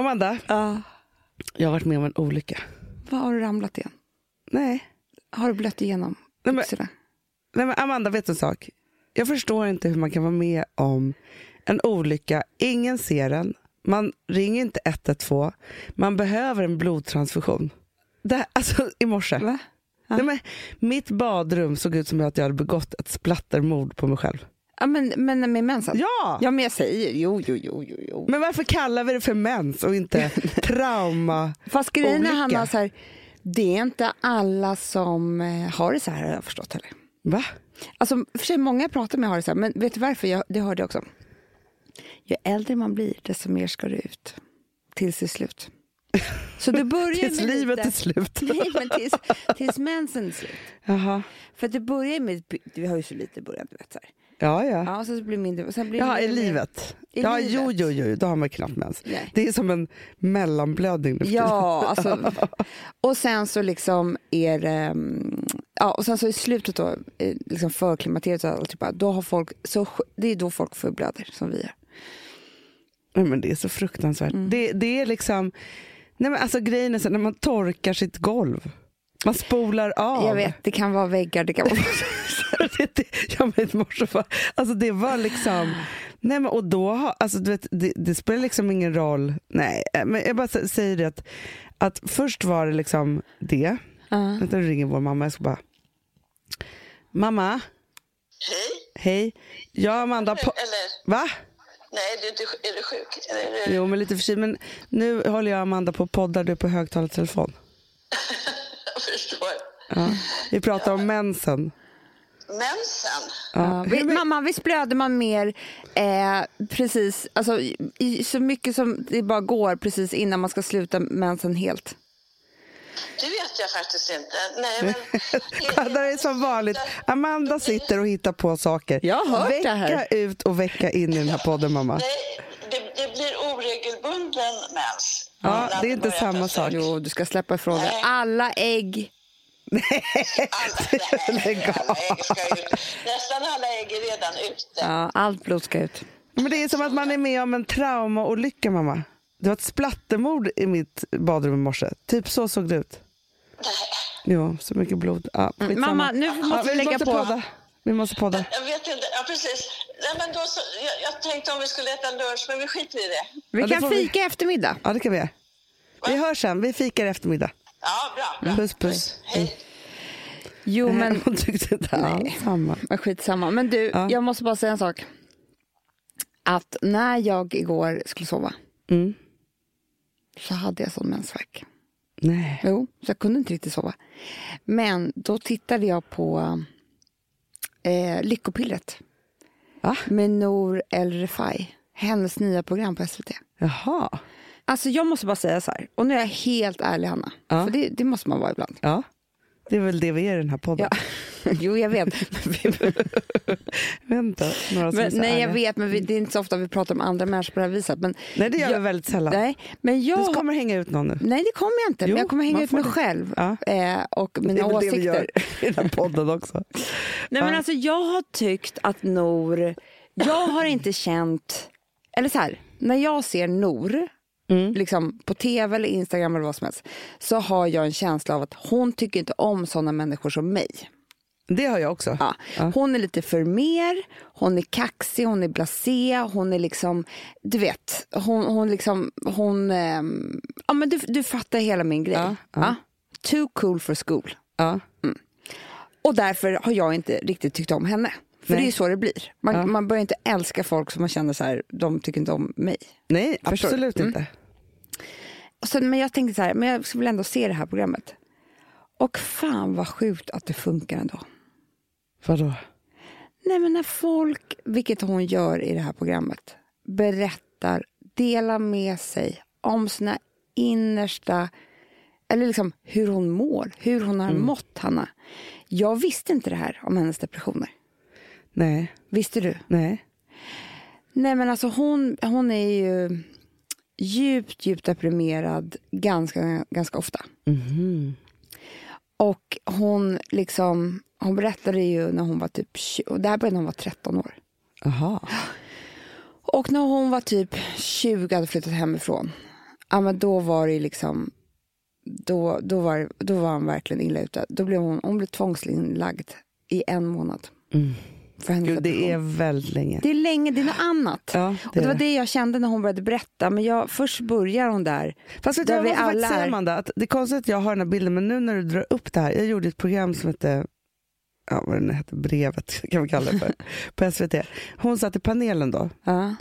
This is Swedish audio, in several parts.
Amanda, Ja. jag har varit med om en olycka. Vad har du ramlat igen? Nej. Har du blött igenom Nej, men-? Nej men Amanda, vet du en sak? Jag förstår inte hur man kan vara med om en olycka. Ingen ser den. Man ringer inte 112. Man behöver en blodtransfusion. Det här, alltså i morse. Va? Ja. Nej, men, mitt badrum såg ut som att jag hade begått ett splattermord på mig själv. Ja, men, men med mensen? Ja! Ja, men jag säger jo, jo, jo, jo, jo. Men varför kallar vi det för mens och inte trauma? Fast grejen är. Hanna, så här, det är inte alla som eh, har det så här har jag förstått heller. Va? Alltså, för sig, många jag pratar med har det så här, men vet du varför? Jag, det hörde jag också. Ju äldre man blir, desto mer ska det ut. Tills det är slut. Så det börjar Tills med livet lite... är slut. Nej, men tills, tills mensen är slut. Jaha. För det börjar med, vi har ju så lite i början, du vet. Så här. Ja, ja. Ja, och sen så blir det mindre. Och sen blir det Ja, i livet. I ja, livet. jo, jo, jo, då har man knappt mens. Nej. Det är som en mellanblödning. Ja, alltså. Och sen så liksom är det, ja, och sen så i slutet då, liksom för klimakteriet, och allt, typ, då har folk, så, det är då folk förblöder som vi är. Nej, men det är så fruktansvärt. Mm. Det, det är liksom, nej men alltså grejen är så när man torkar sitt golv. Man spolar av. Jag vet, det kan vara väggar, det kan vara... det, vet, i morse var, alltså det var liksom, nej men och då, har- alltså du vet, det, det spelar liksom ingen roll, nej, eh, men jag bara sä- säger det att, att först var det liksom det, Ja. vänta nu ringer vår mamma, jag ska bara, mamma, Hej. hej, jag och Amanda, på, Eller, va? nej, du, är inte- är du sjuk? Eller, du... Jo men lite förkyld, men nu håller jag och Amanda på och poddar, du är på högtalartelefon. Jag förstår. Ja. Vi pratar om mensen. Mensen? Ja, vi, mamma, visst blöder man mer eh, precis, alltså, i, så mycket som det bara går precis innan man ska sluta mensen helt? Det vet jag faktiskt inte. Nej, men... Det är som vanligt. Amanda sitter och hittar på saker. Jag har hört vecka det här. ut och vecka in i den här podden mamma. Nej, det, det blir oregelbunden mens. Ja, det är inte samma sak. Jo, du ska släppa ifrån dig alla ägg. Alla, nej, Lägg av. alla ägg ska ut. Nästan alla ägg är redan ute. Ja, allt blod ska ut. Men det är som att man är med om en traumaolycka mamma. Det var ett splattermord i mitt badrum i morse. Typ så såg det ut. Jo, så mycket blod. Ja. Mm, Mamma, nu måste vi lägga på. Podda. Vi måste podda. Jag vet inte, ja precis. Nej, men då så, jag, jag tänkte om vi skulle äta lunch, men vi skiter i det. Vi Ja, kan vi. fika i eftermiddag. Ja, det kan vi göra. Vi hörs sen. Vi fikar i eftermiddag. Ja, bra. bra. Puss, puss. Hej. Jo, men, Hon tyckte inte alls samma. men skitsamma. Men du, Ja. jag måste bara säga en sak. Att när jag igår skulle sova Mm. så hade jag sån mensvärk. Nej. Jo, så jag kunde inte riktigt sova. Men då tittade jag på eh, Lyckopillret Va? med Nour El Refai. Hennes nya program på SVT. Jaha. Alltså jag måste bara säga så här, och nu är jag helt ärlig Hanna. Ja. För det, det måste man vara ibland. Ja. Det är väl det vi är i den här podden. Ja. jo, jag vet. Vänta, några som är men, så nej, jag vet, men vi, det är inte så ofta vi pratar om andra människor på det här viset. Men Nej, det gör jag, vi väldigt sällan. Nej, men jag... Du kommer hänga ut någon nu. Nej, det kommer jag inte. Jo, men jag kommer hänga ut mig det. själv Ja. eh, och Det mina är väl det vi åsikter. gör i den här podden också. Nej, men alltså, jag har tyckt att Nor... Jag har inte känt... Eller så här, när jag ser Nor Mm. liksom på tv eller Instagram eller vad som helst så har jag en känsla av att hon tycker inte om såna människor som mig. Det har jag också. Ja. Ja. Hon är lite för mer, hon är kaxig, hon är blasé, hon är liksom, du vet, hon, hon liksom, hon, ehm, ja men du, du fattar hela min grej. Ja. Too cool for school. Ja. Och därför har jag inte riktigt tyckt om henne. För Nej. det är så det blir. Man, Ja. man börjar inte älska folk som man känner så här, de tycker inte om mig. Nej, Förstår du? absolut Mm. Och sen, men jag tänkte så här, men jag vill ändå se det här programmet. Och fan vad sjukt att det funkar ändå. Vadå? Nej men när folk, vilket hon gör i det här programmet, berättar, delar med sig om sina innersta, eller liksom hur hon mår, hur hon har mått, Hanna. Jag visste inte det här om hennes depressioner. Nej, Visste du? nej. Nej men alltså hon, hon är ju djupt, djupt deprimerad ganska, ganska ofta. Mhm. Och hon liksom, hon berättade ju när hon var typ, 20 och det här började när hon var 13 år. Jaha. Och när hon var typ 20 hade flyttat hemifrån. ja, men då var det liksom, då, då, var, då var han verkligen illa ute. Då blev hon, hon blev tvångsinlagd i en månad. Mm. Gud, det är väldigt länge. det är länge, det är något annat. Ja, och det var det jag kände när hon började berätta. Men jag, först börjar hon där. Fast vet Där jag vi måste faktiskt alla säga. Amanda, att det är konstigt att jag har den här bilden, men nu när du drar upp det här, jag gjorde ett program som hette Ja, vad den hette, Brevet kan vi kalla det för, på SVT. Hon satt i panelen då. Ja.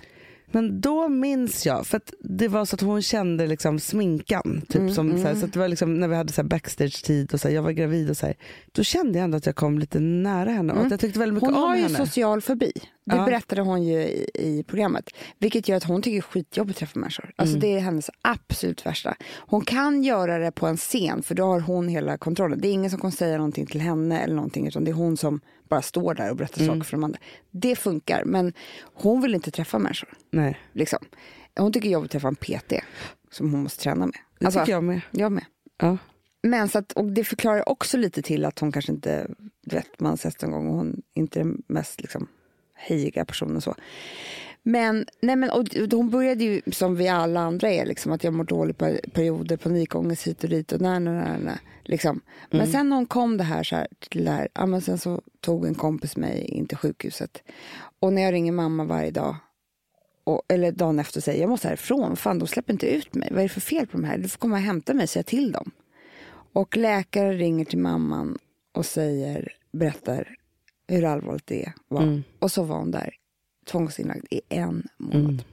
Men då minns jag, för att det var så att hon kände liksom sminkan. Typ, Mm, som, Så, här, mm. så att det var liksom, när vi hade så backstage-tid och så här, jag var gravid och så här, då kände jag ändå att jag kom lite nära henne och Mm. jag tyckte väldigt mycket Hon om har ju henne. social fobi. Det Ja. berättade hon ju i, i programmet. Vilket gör att hon tycker skitjobbigt att träffa människor. Alltså Mm. Det är hennes absolut värsta. Hon kan göra det på en scen för då har hon hela kontrollen. Det är ingen som kan säga någonting till henne eller någonting utan det är hon som bara står där och berättar Mm. saker för de andra. Det funkar men hon vill inte träffa människor. Nej, Liksom. Hon tycker jobbigt att träffa en PT som hon måste träna med. det Alltså, tycker jag med. Jag med. Ja. Men så att, och det förklarar också lite till att hon kanske inte, du vet man ses en gång och hon inte är den mest liksom, hejiga personen så. Men, nej men och, hon började ju som vi alla andra är, liksom, att jag mår dåligt på perioder, panikångest hit och dit och nej, nej, nej, nej, liksom. Men sen när hon kom det här, så här till det här, ja, men sen så tog en kompis mig in till sjukhuset. Och när jag ringer mamma varje dag, och, eller dagen efter och säger jag måste härifrån, fan de släpper inte ut mig, vad är det för fel på de här? Du får komma och hämta mig, säga till dem. Och läkaren ringer till mamman och säger, berättar hur allvarligt det var. Mm. Och så var hon där, tvångsinlagd i en månad.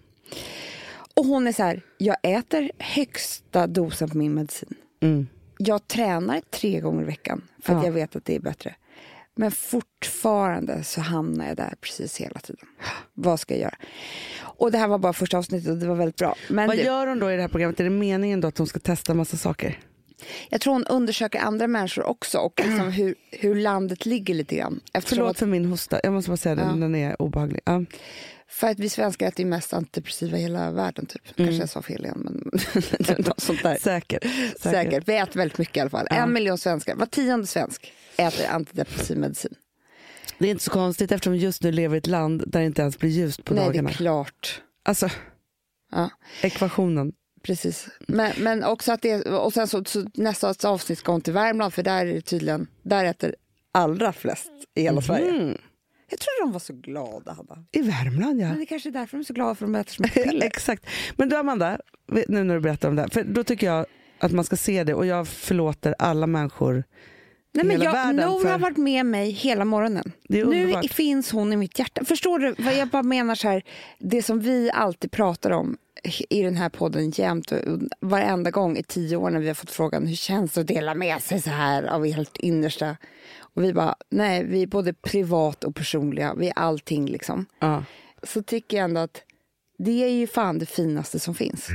Och hon är så här, jag äter högsta dosen på min medicin. Mm. Jag tränar tre gånger i veckan för att Ja. jag vet att det är bättre. Men fortfarande så hamnar jag där precis hela tiden. Vad ska jag göra? Och det här var bara första avsnittet och det var väldigt bra. Men Vad det- gör hon då i det här programmet? Är det meningen då att hon ska testa massa saker? Jag tror hon undersöker andra människor också och liksom hur, hur landet ligger lite grann. Eftersom Förlåt att, för min hosta, jag måste bara säga det, Ja. den är obehaglig. Ja. för att vi svenskar äter ju mest antidepressiva i hela världen. Typ. Kanske jag sa fel igen, men något sånt där. Säkert. Säkert. Säkert. Vi äter väldigt mycket i alla fall. Ja. En miljon svenskar, var tionde svensk äter antidepressiv medicin. Det är inte så konstigt eftersom just nu lever i ett land där det inte ens blir ljust på Nej, det dagarna. är klart. Alltså, Ja, ekvationen. Precis. Men, men också att det, och sen så, så nästa avsnitt ska hon till Värmland för där är det tydligen, där äter allra flest i hela Sverige. Mm. Jag tror de var så glada, Hanna. I Värmland ja. Men det kanske är därför de är så glada för de äter så mycket piller. Exakt. Men du Amanda, nu när du berättar om det här, för då tycker jag att man ska se det och jag förlåter alla människor Nej, men hela jag. Nour för har varit med mig hela morgonen. Nu finns hon i mitt hjärta. Förstår du vad jag bara menar så här? Det som vi alltid pratar om i den här podden jämt varenda gång i tio år när vi har fått frågan hur känns det att dela med sig så här av helt innersta. Och vi bara, nej, vi är både privat och personliga. Vi är allting liksom. Ja. Så tycker jag ändå att det är ju fan det finaste som finns.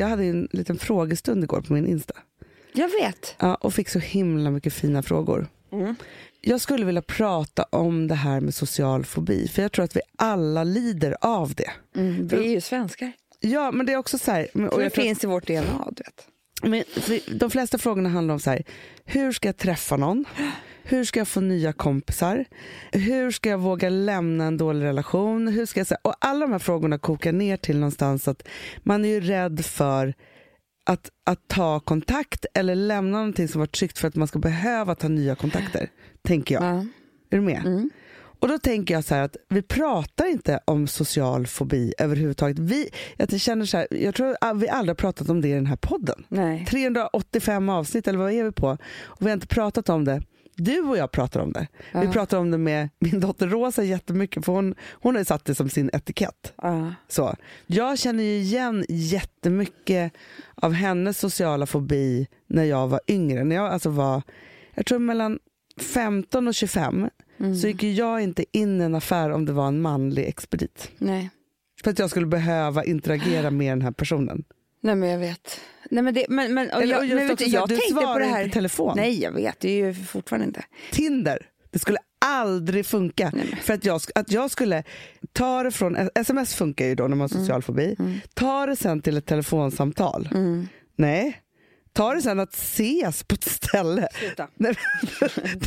Jag hade en liten frågestund igår på min Insta Jag vet. ja, och fick så himla mycket fina frågor. Mm. Jag skulle vilja prata om det här med social fobi, för jag tror att vi alla lider av det. Mm, vi är ju svenskar. Ja, men det är också så här... Och det finns i vårt DNA, du vet. Men, de flesta frågorna handlar om så här, hur ska jag träffa någon? Hur ska jag få nya kompisar? Hur ska jag våga lämna en dålig relation? Hur ska jag, och alla de här frågorna kokar ner till någonstans att man är ju rädd för att, att ta kontakt eller lämna någonting som var tryggt för att man ska behöva ta nya kontakter. Tänker jag. Ja. Är du med? Mm. Och då tänker jag så här att vi pratar inte om social fobi överhuvudtaget. Vi, jag, känner så här, jag tror att vi aldrig har pratat om det i den här podden. Nej. 385 avsnitt eller vad är vi på? Och vi har inte pratat om det. Du och jag pratar om det. Vi Ja. pratar om det med min dotter Rosa jättemycket för hon, hon har satt det som sin etikett. Ja. Så. Jag känner ju igen jättemycket av hennes sociala fobi när jag var yngre. När jag alltså var, jag tror mellan 15 och 25 Mm. så gick jag inte in i en affär om det var en manlig expedit. Nej. För att jag skulle behöva interagera med den här personen. Nej, men jag vet. Nej, men det, men, men, Eller, jag, vet också att jag du tänkte på det inte här. i telefon. Nej, jag vet. Det är ju fortfarande inte. Tinder, det skulle aldrig funka. För att jag, att jag skulle ta det från, sms funkar ju då när man har Mm. social fobi, ta det sen till ett telefonsamtal. Nej, ta det sen att ses på ett ställe. Sluta. Nej,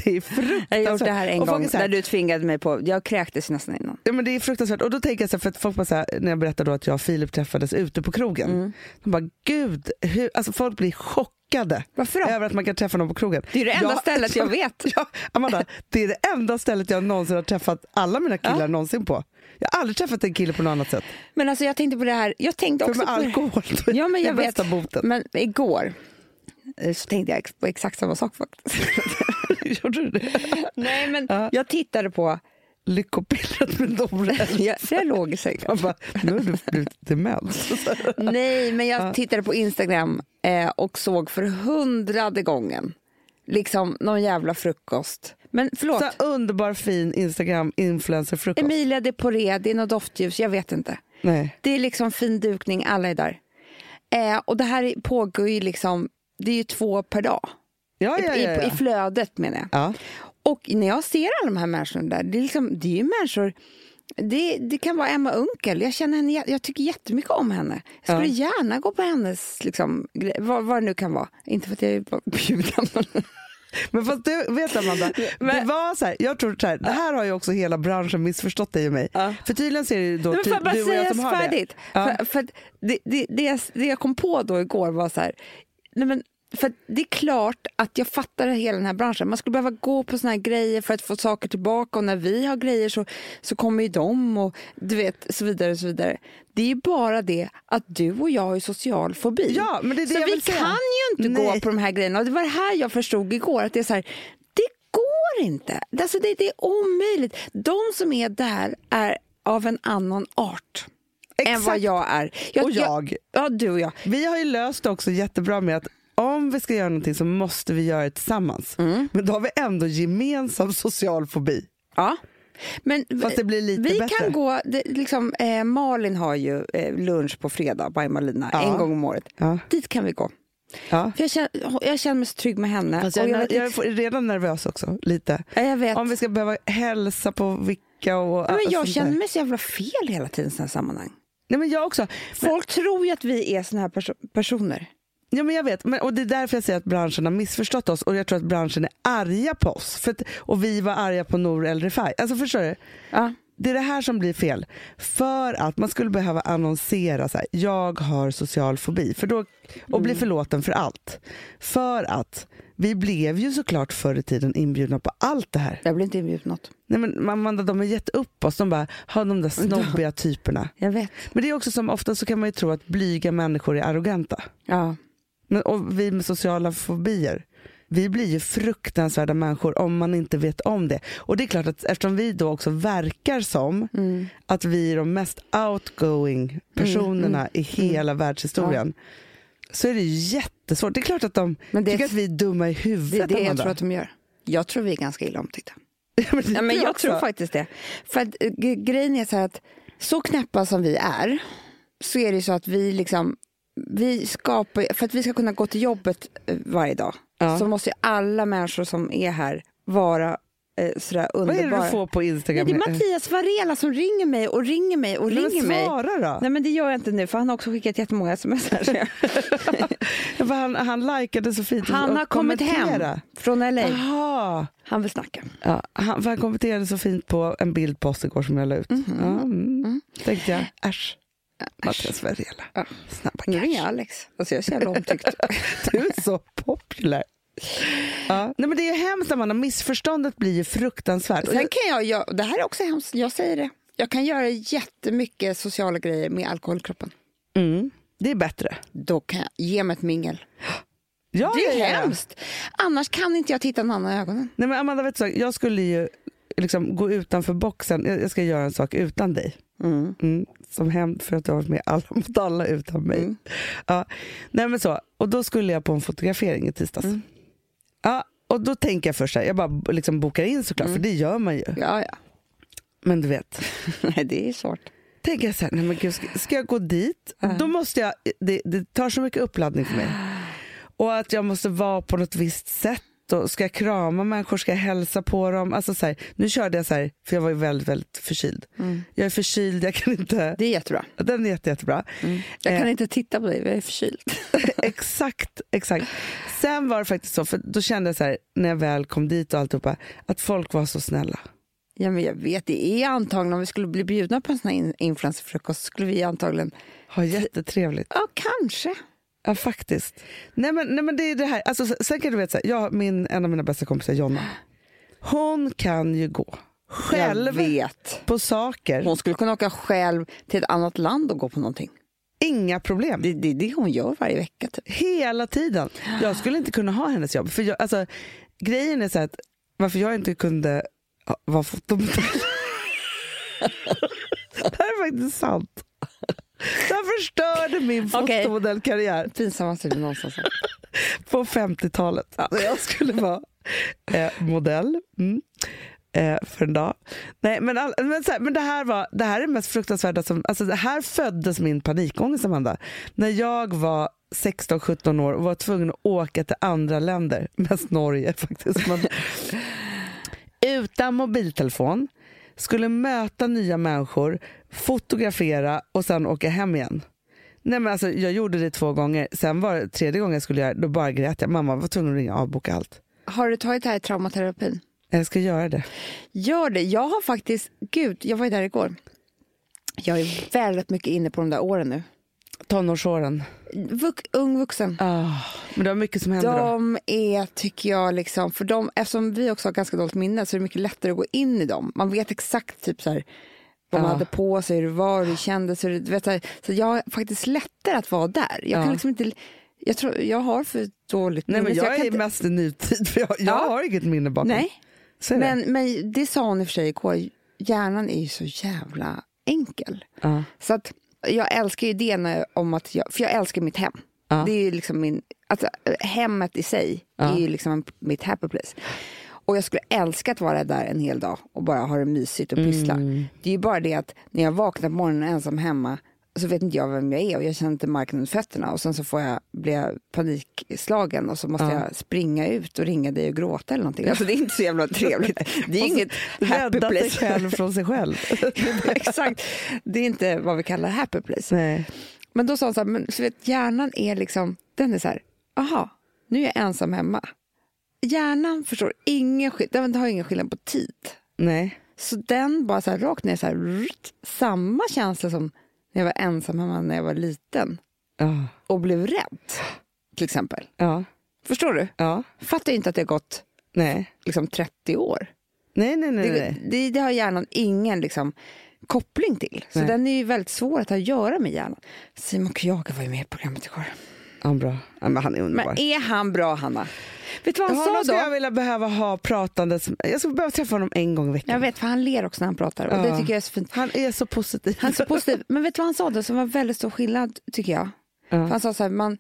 det är fruktansvärt. Jag har gjort det här en Och gång här, när du tvingade mig på, jag kräktes nästan innan. Ja, men det är fruktansvärt. Och då tänker jag så här, för att folk bara så här, när jag berättar då att jag och Filip träffades ute på krogen. Mm. De bara, gud, hur, alltså folk blir chockade Varför då? över att man kan träffa någon på krogen. Det är det enda stället jag vet. Ja, Amanda, det är det enda stället jag någonsin har träffat alla mina killar Ja. någonsin på. Jag har aldrig träffat en kille på något annat sätt. Men alltså jag tänkte på det här, jag tänkte För också med på det. alkohol, är Ja men det jag vet. boten. Men igår så tänkte jag på exakt samma sak faktiskt. Gjorde du det? Nej men Ja. jag tittade på, Lyckopillret med Nore. jag, jag låg i sängen. Bara, nu har du blivit dement. Nej men jag tittade på Instagram eh, och såg för hundrade gången liksom någon jävla frukost. Men förlåt, Så underbar fin Instagram-influencer-frukost. Emilia de Poré, det är något doftljus, jag vet inte. Nej. Det är liksom fin dukning, alla är där. Eh, och det här pågår ju liksom, det är ju två per dag. Ja, ja, ja, I, ja. I flödet menar jag. ja. Och när jag ser alla de här människorna där, det är, liksom, det är ju människor det, det kan vara Emma Unkel, jag, känner henne, jag tycker jättemycket om henne. Jag skulle gärna gå på hennes, liksom, vad, vad det nu kan vara. Inte för att jag är bjuden. men- Men fast du vet Amanda, det Men- var så här, jag tror så här, det här har ju också hela branschen missförstått dig och mig. Ja. För tydligen ser det då Men ty, får jag bara du och jag som har färdigt? det. Ja. För, för det, det, det, jag, det jag kom på då igår var så här, nej men, för det är klart att jag fattar hela den här branschen. Man skulle behöva gå på såna här grejer för att få saker tillbaka och när vi har grejer så, så kommer ju de och du vet så vidare. Så vidare. Det är ju bara det att du och jag har social fobi. Ja, men det är det så jag vi säga. kan ju inte gå Nej. på de här grejerna. Och det var det här jag förstod igår. Att det är så här, det går inte. Alltså det, det är omöjligt. De som är där är av en annan art än Exakt. vad jag är. Och jag. ja, du och jag. Vi har ju löst det också jättebra med att om vi ska göra någonting så måste vi göra det tillsammans. Mm. Men då har vi ändå gemensam social fobi. Ja. Men Fast det blir lite vi bättre. kan gå, det, liksom, eh, Malin har ju eh, lunch på fredag by Malina, Ja. en gång om året. Ja. Dit kan vi gå. Ja. För jag, känner, jag känner mig så trygg med henne. Fast och jag, jag, jag, är redan nervös också, lite. Ja, jag vet. Om vi ska behöva hälsa på vilka och Ja, men jag där. känner mig så jävla fel hela tiden i sådana sammanhang. Nej, men jag också. Folk tror ju att vi är såna här perso- personer. Ja, men jag vet, men, och det är därför jag säger att branschen har missförstått oss och jag tror att branschen är arga på oss. För att, och vi var arga på Nour El Refai. Alltså förstår du? Ja. Det är det här som blir fel. För att man skulle behöva annonsera så här, jag har social fobi för då, och bli förlåten för allt. För att vi blev ju såklart förr i tiden inbjudna på allt det här. Jag blir inte inbjuden på något. Nej, men Amanda, de har gett upp oss. De bara, har de där snobbiga typerna. Jag vet. Men det är också som ofta så kan man ju tro att blyga människor är arroganta. Ja. Men, och vi med sociala fobier, vi blir ju fruktansvärda människor om man inte vet om det. Och det är klart att eftersom vi då också verkar som Mm. att vi är de mest outgoing personerna i hela världshistorien så är det ju jättesvårt. Det är klart att de det- tycker att vi är dumma i Det huvudet. är det jag tror att de gör. Jag tror vi är ganska illa omtyckta. men det Ja, men jag också. tror faktiskt det. För att, eh, grejen är så här att så knäppa som vi är så är det så att vi liksom vi skapar, för att vi ska kunna gå till jobbet eh, varje dag Ja. så måste ju alla människor som är här vara eh, sådär Vad är underbara. det du får på Nej, Instagram? det är Mattias Varela som ringer mig och ringer mig och Nej, men ringer mig. svara då. Nej men det gör jag inte nu för han har också skickat jättemånga sms här. han, han likade så fint Han har kommit hem från LA. Jaha. Han vill snacka. Ja, han, han kommenterade så fint på en bild på oss igår som jag la ut. Mhm. Ja, mm. Tänkte jag, äsch. Mattias Varela. Ja. Snabba Nu ringer Alex. Alltså jag är så jävla omtyckt. Du är så populär. Ja. Nej, men det är ju hemskt Amanda, missförståndet blir ju fruktansvärt. Sen jag, kan jag, göra- det här är också hemskt, jag säger det. Jag kan göra jättemycket sociala grejer med alkoholkroppen. mm, det är bättre. Då kan jag ge mig ett mingel. Ja, Det är ja. hemskt. Annars kan inte jag titta någon annan i ögonen. Nej, men Amanda, vet du, jag skulle ju liksom gå utanför boxen. Jag, jag ska göra en sak utan dig. Mm, som hämnd för att du har varit med alla mot alla utan mig. Mm. Ja. Nej, men så. Och då skulle jag på en fotografering i tisdags. Mm. Ja, och då tänker jag först här, jag bara liksom bokar in såklart, Mm. för det gör man ju. Ja, ja. Men du vet, Nej, det är svårt. tänker jag så här, nej men gud, ska, ska jag gå dit? Då måste jag, det, det tar så mycket uppladdning för mig. Och att jag måste vara på något visst sätt och ska jag krama människor, ska jag hälsa på dem? Alltså så här, nu körde jag så här, för jag var ju väldigt, väldigt förkyld. Jag är förkyld, jag kan inte... Det är jättebra. Den är jätte, jättebra. Jag kan Eh. inte titta på dig, jag är förkyld. exakt, exakt. Sen var det faktiskt så, för då kände jag så här, när jag väl kom dit och alltihopa, att folk var så snälla. Ja, men jag vet, det är antagligen, om vi skulle bli bjudna på en sån här in- influencerfrukost skulle vi antagligen, Ha jättetrevligt. ja kanske. Ja, faktiskt. Nej men, nej, men det är det här. Alltså, sen kan du veta, så här, jag, min, en av mina bästa kompisar, Jonna, hon kan ju gå själv på saker. Hon skulle kunna åka själv till ett annat land och gå på någonting. Inga problem. Det är det, det hon gör varje vecka. Typ. Hela tiden. Jag skulle inte kunna ha hennes jobb. För jag, alltså, grejen är så att varför jag inte kunde vara fotomodell. det här är faktiskt sant. Här förstörde min fotomodellkarriär Pinsammaste du någonsin sagt. på 50-talet. Så Jag skulle vara eh, modell mm. eh, för en dag. Nej, men, all, men, så här, men det, här var, det här är det mest fruktansvärda. Som, alltså, det här föddes min panikångest, Amanda. När jag var 16-17 år och var tvungen att åka till andra länder, mest Norge faktiskt. Men, utan mobiltelefon, skulle möta nya människor, fotografera och sen åka hem igen. Nej, men alltså, jag gjorde det två gånger, sen var det tredje gången jag skulle göra då bara grät jag. Mamma var tvungen att ringa och avboka allt. Har du tagit det här i traumaterapin? Jag ska göra det. Gör det. Jag har faktiskt, gud, jag var ju där igår. Jag är väldigt mycket inne på de där åren nu. Tonårsåren. Vux, ung vuxen. Ah, men det var mycket som hände då. De är, tycker jag, liksom, för de, eftersom vi också har ganska dåligt minne så är det mycket lättare att gå in i dem. Man vet exakt typ så här, vad man Ja. hade på sig, hur det var, hur det kändes. Hur det, du vet, så, här, så jag har faktiskt lättare att vara där. Jag Ja. kan liksom inte, jag, tror, jag har för dåligt Nej, men minne, jag, kan är inte, mest i nutid, för jag, jag Ja. har inget minne bakom. Nej, det. men, men det sa hon i och för sig igår, hjärnan är ju så jävla enkel. Så att jag älskar ju när, om att jag, för jag älskar mitt hem. Ja. Det är ju liksom min, alltså, hemmet i sig Ja. är ju liksom mitt happy place. Och jag skulle älska att vara där en hel dag och bara ha det mysigt och pyssla. Mm. Det är ju bara det att när jag vaknar på morgonen ensam hemma så vet inte jag vem jag är och jag känner inte marken under fötterna och sen så får jag, blir jag panikslagen och så måste Ja. jag springa ut och ringa dig och gråta eller någonting. Alltså det är inte så jävla trevligt. Det är inget happy place. själv från sig själv. Exakt. Det är inte vad vi kallar happy place. Nej. Men då sa hon så här, men så vet, hjärnan är liksom, den är så här, aha, nu är jag ensam hemma. Hjärnan förstår ingen den har ingen skillnad på tid. Nej. Så den bara så här rakt ner, så här, samma känsla som jag var ensam hemma när jag var liten Ja. och blev rädd, till exempel. Ja. Förstår du? ja. Fattar inte att det har gått Nej. liksom 30 år. Nej, nej, nej. Det, det, det har hjärnan ingen liksom, koppling till. Så Nej. den är ju väldigt svår att ha att göra med hjärnan. Simon Kyaga var ju med i programmet igår. Ja, bra. Ja, men han är underbar. Men är han bra, Hanna? Vet du vad han sa skulle jag då? vilja behöva ha pratandes. Jag skulle behöva träffa honom en gång i veckan. Jag vet, för han ler också när han pratar och det Ja. tycker jag är så fint. Han är så positiv. Han är så positiv. Men vet du vad han sa då som var väldigt stor skillnad, tycker jag? Ja. Han sa så här, man,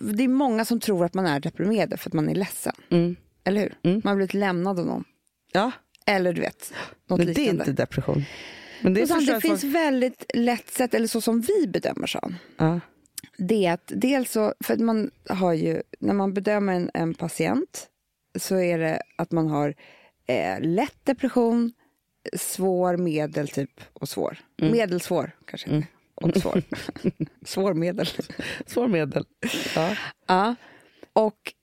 det är många som tror att man är deprimerad för att man är ledsen. Mm. Eller hur? Mm. Man har blivit lämnad av någon. Ja, Eller du vet, något men det är liknande. inte depression. Men det, Och så han, förstår det finns folk- väldigt lätt sätt, eller så som vi bedömer, sa han. Ja. Det är att dels så, för att man har ju, när man bedömer en, en patient så är det att man har eh, lätt depression, svår, medel typ och svår. Medelsvår kanske inte. Och svår. svår medel. Svår medel. Ja. Ja. Och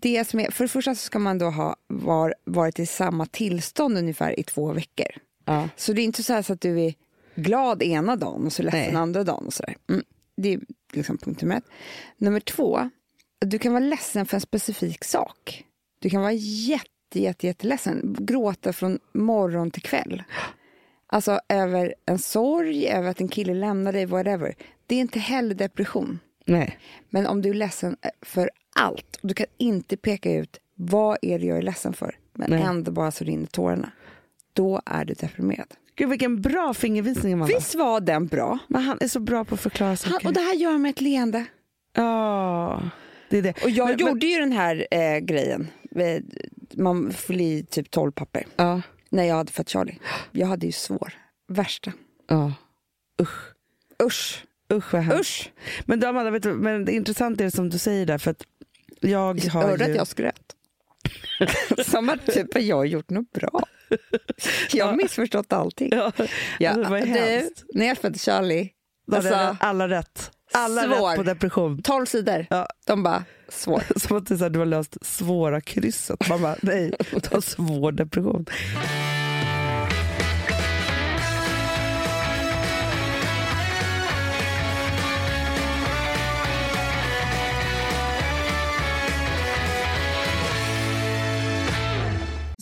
det som är, för det första så ska man då ha var, varit i samma tillstånd ungefär i två veckor. Ja. Så det är inte så, så att du är glad ena dagen och så ledsen Nej. andra dagen. Och så där. Mm. Det liksom punkt nummer ett. Nummer två, du kan vara ledsen för en specifik sak. Du kan vara jätte, jätte, jätteledsen, gråta från morgon till kväll. Alltså över en sorg, över att en kille lämnar dig, whatever. Det är inte heller depression. Nej. Men om du är ledsen för allt och du kan inte peka ut vad är det jag är ledsen för, men Nej. ändå bara så rinner tårarna. Då är du deprimerad. Gud vilken bra fingervisning Amanda. Visst var den bra? Men han är så bra på att förklara saker. Han, och det här gör han med ett leende. Ja, det är det. Och jag Men- gjorde ju den här eh, grejen. Eh, Man fyller i typ 12 papper. Ja, När jag hade fått Charlie. Jag hade ju svår. Värsta. ja. Usch. Usch. Usch vad hemskt. Usch. Men Amanda, vet du, men det intressanta är det som du säger där för att jag har Hörde ju... att jag skröt? Som att typ jag har gjort något bra. Jag har missförstått allting. Ja, Ja, du, när jag födde Charlie, alltså, jag alla rätt. Alla svår. rätt på depression. 12 sidor, Ja. de bara, svår. Som att så här, du har löst svåra krysset. Man bara, nej, du har svår depression.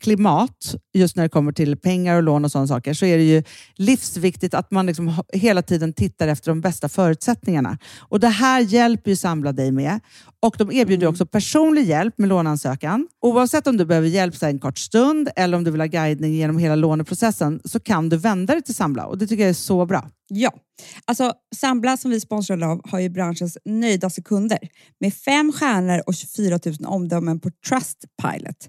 klimat, just när det kommer till pengar och lån och sådana saker, så är det ju livsviktigt att man liksom hela tiden tittar efter de bästa förutsättningarna. Och Det här hjälper ju Samla dig med. Och De erbjuder också personlig hjälp med låneansökan. Oavsett om du behöver hjälp så en kort stund eller om du vill ha guidning genom hela låneprocessen så kan du vända dig till Samla och det tycker jag är så bra. Ja, alltså Sambla som vi sponsrade av har ju branschens nöjdaste kunder med fem stjärnor och 24 000 omdömen på Trustpilot.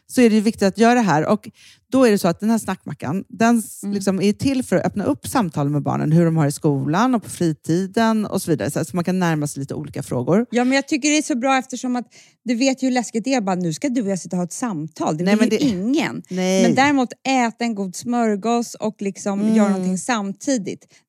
så är det viktigt att göra det här. Och då är det så att den här snackmackan, den s- liksom är till för att öppna upp samtal med barnen, hur de har det i skolan och på fritiden och så vidare. Så, man kan närma sig lite olika frågor. Ja, men jag tycker det är så bra eftersom att du vet ju hur läskigt det är. Bara, nu ska du och jag sitta och ha ett samtal. Det Nej, vill men ju det- ingen. Nej. Men däremot äta en god smörgås och liksom göra någonting samtidigt.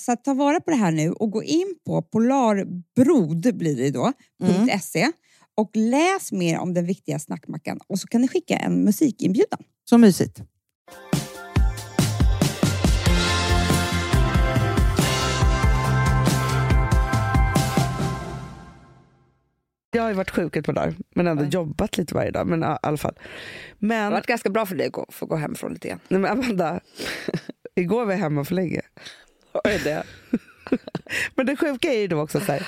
så att ta vara på det här nu och gå in på polarbrod blir det då, .se och läs mer om den viktiga snackmackan och så kan ni skicka en musikinbjudan. Så mysigt. Jag har ju varit sjuk ett par dagar, men ändå jobbat lite varje dag. Men i alla fall. Det har Men, varit ganska bra för dig att gå, få gå hemifrån lite grann. nej, men Amanda, igår var jag hemma för länge. Det? Men det sjuka är ju då också så här.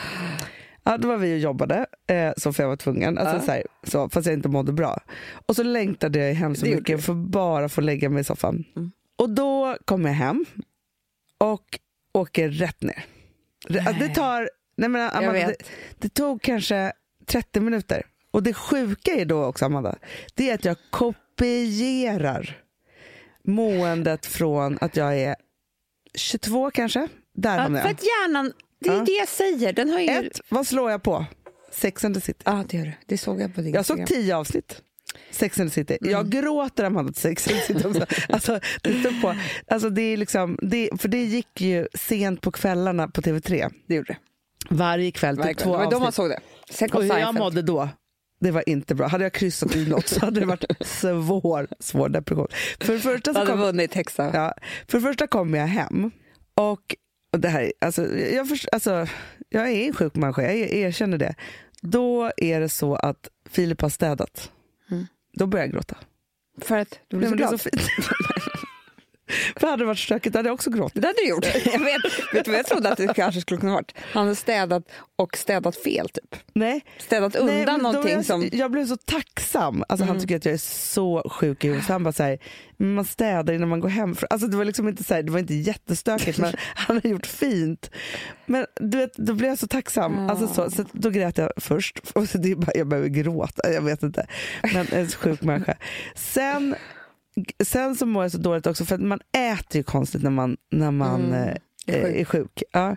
Ja, då var vi och jobbade, eh, så för jag var tvungen. Alltså, Ja. så här, så, fast jag inte mådde bra. Och så längtade jag hem så Det mycket för bara få lägga mig i soffan. Mm. Och då kom jag hem och åker rätt ner. Alltså, det tar, nej men, Amanda, det, det tog kanske 30 minuter. Och det sjuka är då också Amanda, det är att jag kopierar måendet från att jag är 22 kanske. Där Ja, hamnar för jag. att hjärnan, det är Ja. det jag säger. Den har ju... Ett, vad slår jag på? Sex and the City. Ja, det gör du. Det såg jag på din Jag såg tio avsnitt. Sex and the City. Mm. Jag gråter Amanda till Sex and the City också. alltså, det står på. Alltså, det är liksom, det, för det gick ju sent på kvällarna på TV3. Det gjorde det. Varje kväll, typ Verkligen. två Det var då man avsnitt. såg det. Sen kom Och hur jag mådde då, det var inte bra. Hade jag kryssat i något så hade det varit svår, svår depression. För det första så kom, vunnit Hexa. Ja, för första kom jag hem och, och det här, alltså, jag, först, alltså, jag är en sjuk människa, jag erkänner det. Då är det så att Filip har städat. Mm. Då börjar jag gråta. För att du blev så glad. så fint. för hade det varit stökigt hade jag också gråtit. Det hade du gjort. Jag vet, vet du vad jag trodde att det kanske skulle kunna varit? Han hade städat och städat fel typ. Nej, Städat Nej, undan då någonting jag, som... jag blev så tacksam. Alltså, Han tycker att jag är så sjuk i huvudet. Han bara så här, "Men man städar innan man går hem. Alltså, det var liksom inte så här, det var inte jättestökigt men han har gjort fint. Men du vet, då blev jag så tacksam. Alltså, så, så då grät jag först. Och så det bara, jag behöver gråta, jag vet inte. Men en sjuk människa. Sen sen så mår jag så dåligt också för att man äter ju konstigt när man, när man Mm, eh, är sjuk. är sjuk. Ja.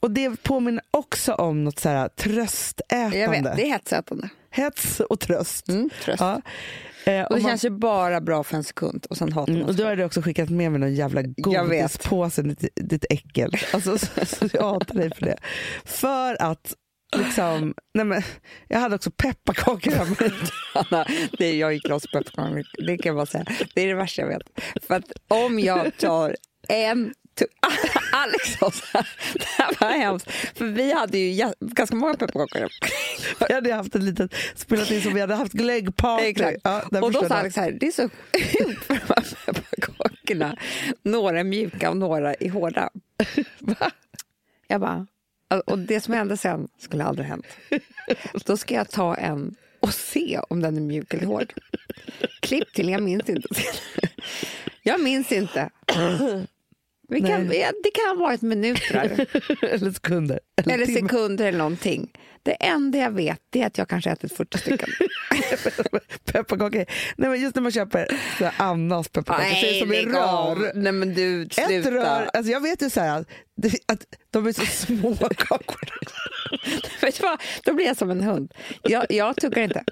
Och det påminner också om något så här tröstätande. Jag vet, det är hetsätande. Hets och tröst. Mm, tröst. Ja. Eh, Och det och man- känns ju bara bra för en sekund och sen hatar Mm, man och sig. då har du också skickat med mig någon jävla godispåse, ditt, ditt äckel. Alltså, så, så jag hatar dig för det. För att, liksom, nej men, jag hade också pepparkakor. Anna, det jag gick loss på pepparkakor, det kan jag bara säga. Det är det värsta jag vet. För att om jag tar en Alex sa så här, det här var hemskt. För vi hade ju ganska många pepparkakor. Jag hade haft ett litet, spelat in som vi hade haft glöggparty. Ja, och då sa. Alex så här, det är så sjukt för de här pepparkakorna. Några är mjuka och några är hårda. Va? Jag bara, och det som hände sen skulle aldrig ha hänt. Då ska jag ta en och se om den är mjuk eller hård. Klipp till, jag minns inte. Jag minns inte. Kan, det kan ha varit minuter Eller sekunder. eller timmar. sekunder eller någonting. Det enda jag vet är att jag kanske ätit 40 stycken. Pepparkakor. Nej, men just när man köper Annas pepparkakor så är det som av. rör. Nej men du, Ett sluta. rör, alltså jag vet ju så här, att, de är så små kakor. Vet vad? Då blir jag som en hund. Jag, jag tuggar inte.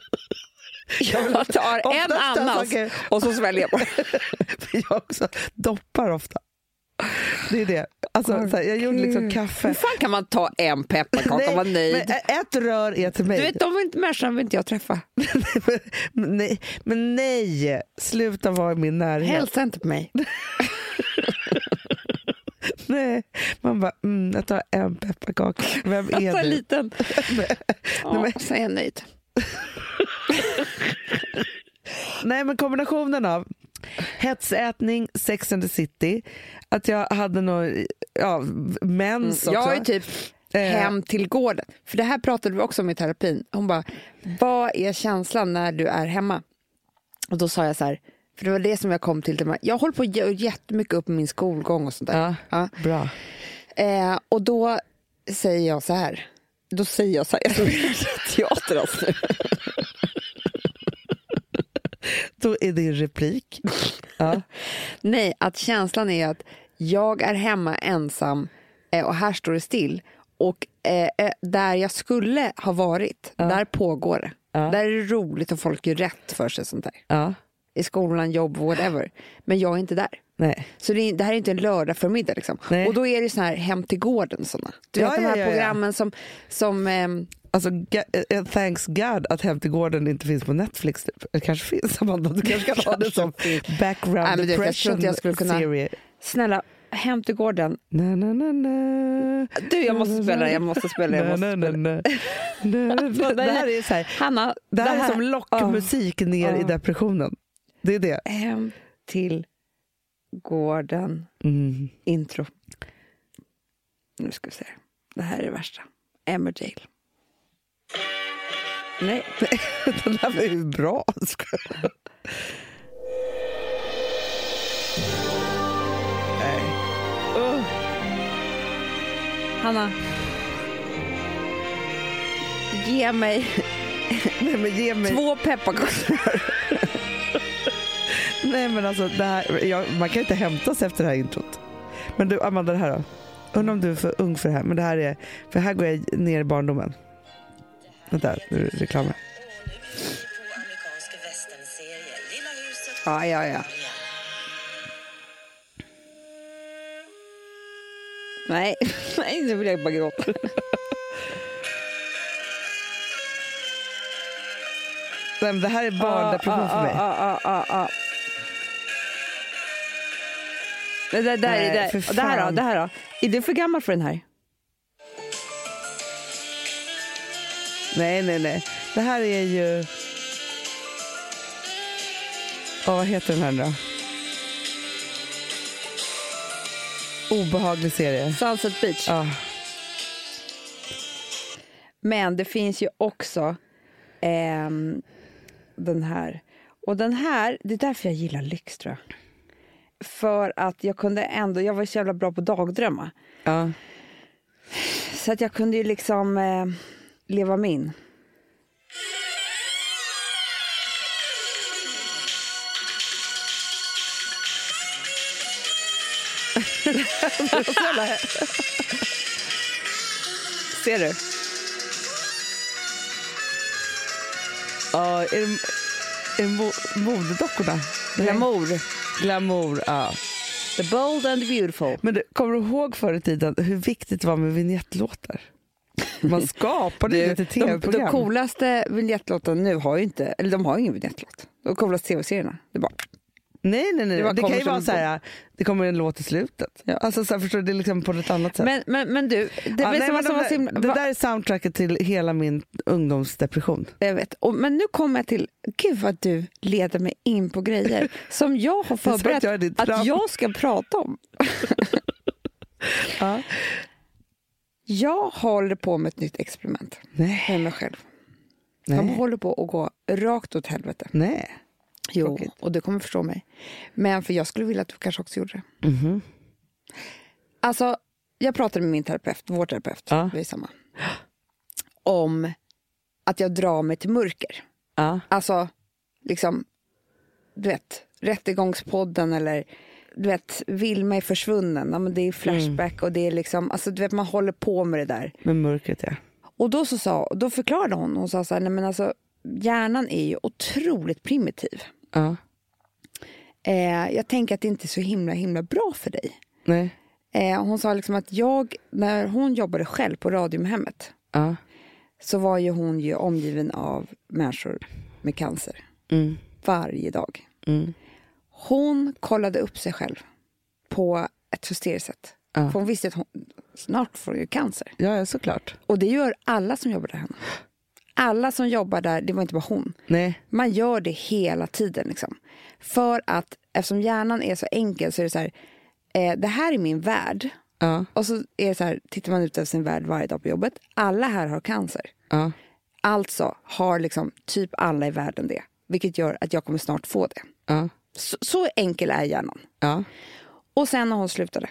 Jag tar en Oftast annas och så sväljer jag För jag också doppar ofta. Det är det. Alltså, så här, jag gjorde liksom Hur kaffe. fan kan man ta en pepparkaka och vara nöjd? men ett rör är till mig. Du vet, de vill inte, människorna vill inte jag träffa. men, nej, men nej, sluta vara i min närhet. Hälsa inte på mig. Nej. Man bara, mm, jag tar en pepparkaka. Vem är du? liten. Nej, Ja, men- så är jag nöjd. Nej, men kombinationen av hetsätning, Sex and the City, att jag hade någon, ja, mens också. Jag ju typ Eh. hem till gården. För det här pratade vi också om i terapin. Hon bara, vad är känslan när du är hemma? Och då sa jag så här, för det var det som jag kom till. Jag håller på att göra jättemycket upp min skolgång och sånt där. Ja, Ja. bra. Eh, och då säger jag så här. Då säger jag så här, jag tror är teater alltså. Då är din replik. Ja. Nej, att känslan är att jag är hemma ensam eh, och här står det still. Och eh, eh, där jag skulle ha varit, där pågår det. Ja. Där är det roligt och folk gör rätt för sig. sånt där. ja. I skolan, jobb, whatever. Men jag är inte där. Nej. Så det, är, det här är inte en lördag förmiddag. Liksom. Nej. Och då är det så här Hem till gården. Såna. Du Ja, vet de ja, här ja, programmen som... som ehm, Alltså, ga- eh, thanks God att Hem till gården inte finns på Netflix. Typ. Det kanske finns, Amanda. Du kanske kan ha det som background Nej, men jag tror depression inte jag skulle kunna- serie. snälla, Hem till gården. Na, na, na, na. Du, jag måste spela, jag måste spela. Jag måste spela. na. Na, na. Det här är, så här, Hanna, det här är som lockmusik ner i Ja. depressionen. Det är det. Hem till gården. Mm. Intro. Nu ska vi se. Det här är det värsta. Emmerdale. Nej, den här var ju bra. Nej. Uh. Hanna. Ge mig Nej, men ge mig... två pepparkakor. Nej, men alltså, det här, jag, man kan inte hämta sig efter det här introt. Men du, Amanda, det här då? Undrar om du är för ung för det här, men det här är... För här går jag ner i barndomen. Vänta, nu är det reklam här. Ja, ja, ja. Nej, nej, nu vill jag bara gråta. Det här är barndepression för mig. Ah, ah, ah, ah. Det där, där, Nej, där. Och det här då? Det här då? Är du för gammal för den här? Nej, nej, nej. Det här är ju... Åh, vad heter den här då? Obehaglig serie. Sunset Beach. Ja. Men det finns ju också ehm, den här. Och den här, det är därför jag gillar lyx tror jag. För att jag kunde ändå, jag var så jävla bra på dagdrömma. Ja. Så att jag kunde ju liksom eh, leva min. Ser du? Ja, är det, är det mo- modedockorna? Glamour. Glamour, ja. The bold and the beautiful. Men du, kommer du ihåg förr i tiden hur viktigt det var med vignettlåtar? Man skapade ju det till de, de tv-program. coolaste vignettlåtarna nu har ju inte, eller de har ju ingen vignettlåt. De coolaste tv-serierna. Det bara, Nej, nej, nej. Det Det, kan ju vara så här, det kommer en låt i slutet. Ja. Alltså, så här, förstår du, det är liksom på ett annat sätt. men, men, men du, det, Ja, nej, men de där- himla... det där är soundtracket till hela min ungdomsdepression. Jag vet. Och, men nu kommer jag till, gud vad du leder mig in på grejer som jag har förberett jag att jag ska prata om. Ja. Jag håller på med ett nytt experiment Nej, med mig själv. Nej, håller på att gå rakt åt helvete. nej. Jo, Tråkigt. och du kommer förstå mig. Men för jag skulle vilja att du kanske också gjorde det. Mhm. Alltså, jag pratade med min terapeut, vår terapeut, Ja. vi är samma, om att jag drar mig till mörker. Ja. Alltså, liksom, du vet, Rättegångspodden eller du vet, Vilma är försvunnen. Ja, men det är flashback och det är liksom, alltså du vet man håller på med det där. Med mörkret, ja. Och då så sa, då förklarade hon, hon sa så här, nej men alltså hjärnan är ju otroligt primitiv. ja. Eh, jag tänker att det inte är så himla himla bra för dig. Nej. Eh, hon sa liksom att jag, när hon jobbade själv på Radiumhemmet Ja. så var ju hon ju omgiven av människor med cancer Mm. varje dag. Mm. Hon kollade upp sig själv på ett hysteriskt sätt. Ja. För hon visste att hon snart får ju cancer. ja, såklart. Och det gör alla som jobbar där hemma. Alla som jobbar där, det var inte bara hon. Nej. Man gör det hela tiden. Liksom. För att eftersom hjärnan är så enkel så är det så här, eh, det här är min värld. Ja. Och så är det så här, tittar man ut över sin värld varje dag på jobbet. Alla här har cancer. Ja. Alltså har liksom typ alla i världen det. Vilket gör att jag kommer snart få det. Ja. Så, så enkel är hjärnan. Och sen när hon slutade.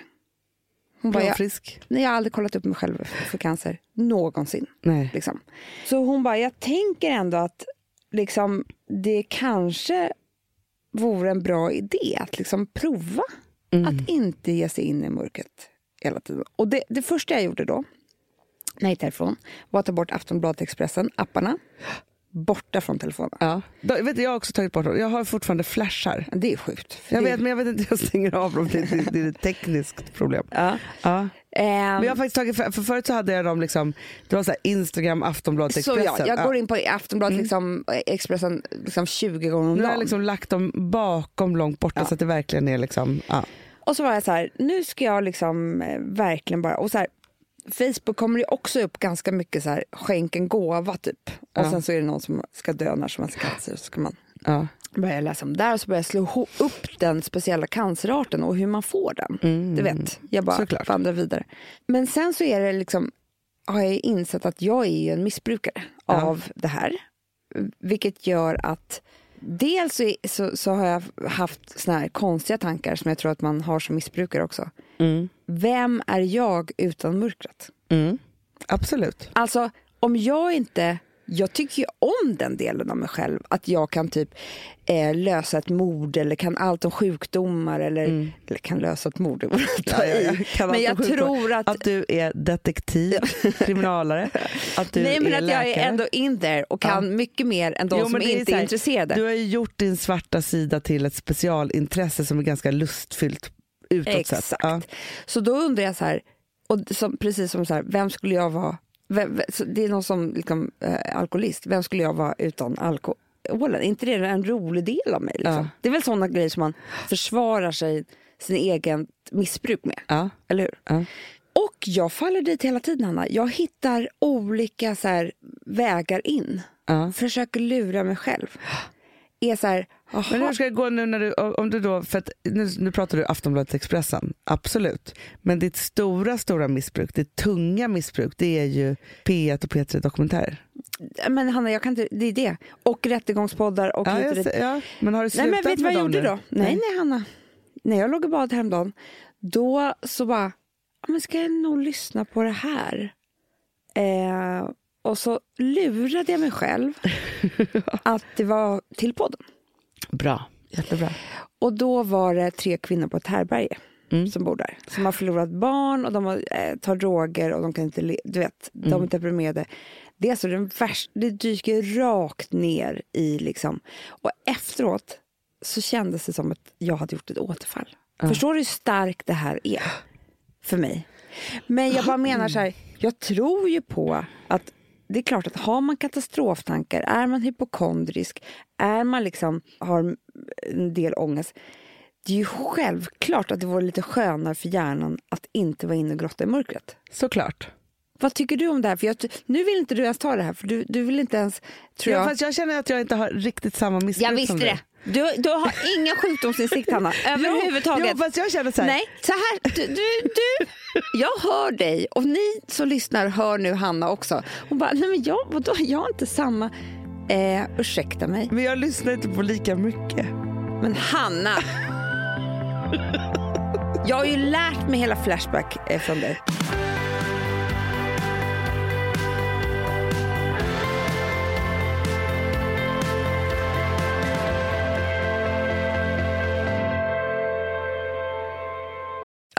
Hon bara, jag, frisk. nej, jag har aldrig kollat upp mig själv för cancer. Någonsin. Nej. Liksom. Så hon bara, jag tänker ändå att liksom, det kanske vore en bra idé att liksom prova att inte ge sig in i mörkret hela tiden. Och det, det första jag gjorde då, när jag gick därifrån, var att ta bort Aftonbladet Expressen, apparna, borta från telefonen. Ja. Då, vet du, jag har också tagit bort dem. Jag har fortfarande flashar. Det är sjukt. Jag vet, men jag vet inte, jag stänger av dem. Det, det, det är ett tekniskt problem. Ja. Ja. Ehm, Men jag har faktiskt tagit, för, för förut så hade jag dem liksom, det var så Instagram, Aftonbladet, så Expressen. ja, jag går in på Aftonbladet, liksom, Expressen, liksom 20 gånger om Nu har jag dagen. liksom lagt dem bakom långt borta så att det verkligen är liksom. Och så var jag så här, nu ska jag liksom eh, verkligen bara... Och så här, Facebook kommer det också upp ganska mycket så här, skänk en gåva typ. Och Ja. sen så är det någon som ska dö när som helst cancer. Så ska man ja. börja läsa om det där och så börjar jag slå upp den speciella cancerarten och hur man får den. Mm. Du vet, jag bara Såklart. vandrar vidare. Men sen så är det liksom, har jag insett att jag är ju en missbrukare Ja. av det här. Vilket gör att dels så, så, så har jag haft såna här konstiga tankar som jag tror att man har som missbrukare också. Mm. Vem är jag utan mörkret? Mm. Absolut. Alltså, om jag inte... Jag tycker ju om den delen av mig själv. Att jag kan typ eh, lösa ett mord eller kan allt om sjukdomar. Eller, eller kan lösa ett mord, Mm. Ja, ja, ja. Men jag tror att... Att du är detektiv, kriminalare, att du nej, men är att läkare. jag är ändå in there och kan mycket mer än de Jo, som är inte är här, intresserade. Du har ju gjort din svarta sida till ett specialintresse som är ganska lustfyllt utåt Exakt. sett. Ja. Så då undrar jag så här, och som, precis som så här, vem skulle jag vara? Det är någon som liksom, eh, alkoholist, vem skulle jag vara utan alkoholen? Är inte det en rolig del av mig? Liksom? Ja. Det är väl sådana grejer som man försvarar sig, sin egen missbruk med, Ja. eller hur? Ja. Och jag faller dit hela tiden, Hanna. Jag hittar olika så här, vägar in. Försöker lura mig själv. Är så här, Men hur ska det gå nu när du, om du då, för att nu, nu pratar du Aftonbladet Expressen, absolut. Men ditt stora, stora missbruk, ditt tunga missbruk, det är ju P1 och P3 Dokumentärer. men Hanna, jag kan inte, det är det. Och rättegångspoddar och Ja, jag, ja, men har du Nej slutat men vet du vad jag gjorde nu? då? Nej nej Hanna. När jag låg i bad häromdagen, då så bara, men ska jag nog lyssna på det här? Eh, och så lurade jag mig själv att det var till podden. Bra, jättebra. Och då var det tre kvinnor på ett härberge. Mm. som bor där. Som har förlorat barn och de har, eh, tar droger och de kan inte, du vet, de är deprimerade. Det är alltså den värsta, det dyker rakt ner i liksom. Och efteråt så kändes det som att jag hade gjort ett återfall. Förstår du hur starkt det här är för mig? Men jag bara menar så här, jag tror ju på att det är klart att har man katastroftankar, är man hypokondrisk, är man liksom, har en del ångest. Det är ju självklart att det vore lite skönare för hjärnan att inte vara inne och grotta i mörkret. Såklart. Vad tycker du om det här? För jag, nu vill inte du ens ta det här, för du, du vill inte ens, tror Ja, jag. fast jag känner att jag inte har riktigt samma missbruk jag som visste du. det. Du, du har ingen sjukdomsinsikt, Hanna, överhuvudtaget. Jo, fast jag känner så här. Nej, så här, du, du, du, jag hör dig och ni som lyssnar hör nu Hanna också. Hon bara, nej men jag, vadå, jag har inte samma, eh, ursäkta mig, Men jag lyssnar inte på lika mycket. men Hanna. Jag har ju lärt mig hela Flashback eh, från dig.